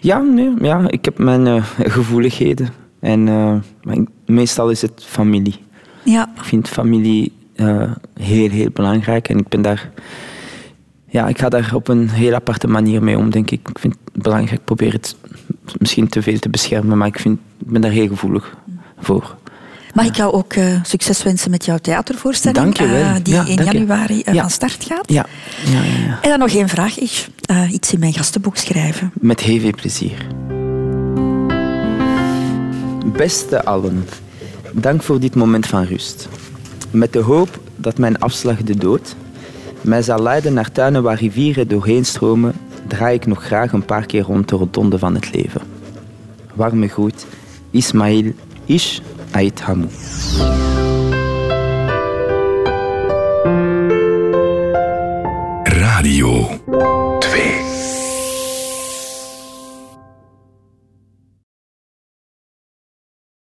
Ja, nee, ja, ik heb mijn eh, gevoeligheden. En eh, maar ik- meestal is het familie. Ja, Ik vind familie heel, heel belangrijk. En ik ben daar... Ja, ik ga daar op een heel aparte manier mee om, denk ik. Ik vind het belangrijk. Ik probeer het misschien te veel te beschermen, maar ik, vind, ik ben daar heel gevoelig voor. mag ik jou ook eh, succes wensen met jouw theatervoorstelling? Dank je wel. eh, die Ja, in januari eh, Ja. van start gaat. Ja, ja, ja, ja. En dan nog één vraag. Ik, iets in mijn gastenboek schrijven. Met heel veel plezier. Beste allen, dank voor dit moment van rust. Met de hoop dat mijn afslag de dood mij zal leiden naar tuinen waar rivieren doorheen stromen, draai ik nog graag een paar keer rond de rotonde van het leven. Warme groet, Ismail Ish Ait Hamou. Radio 2.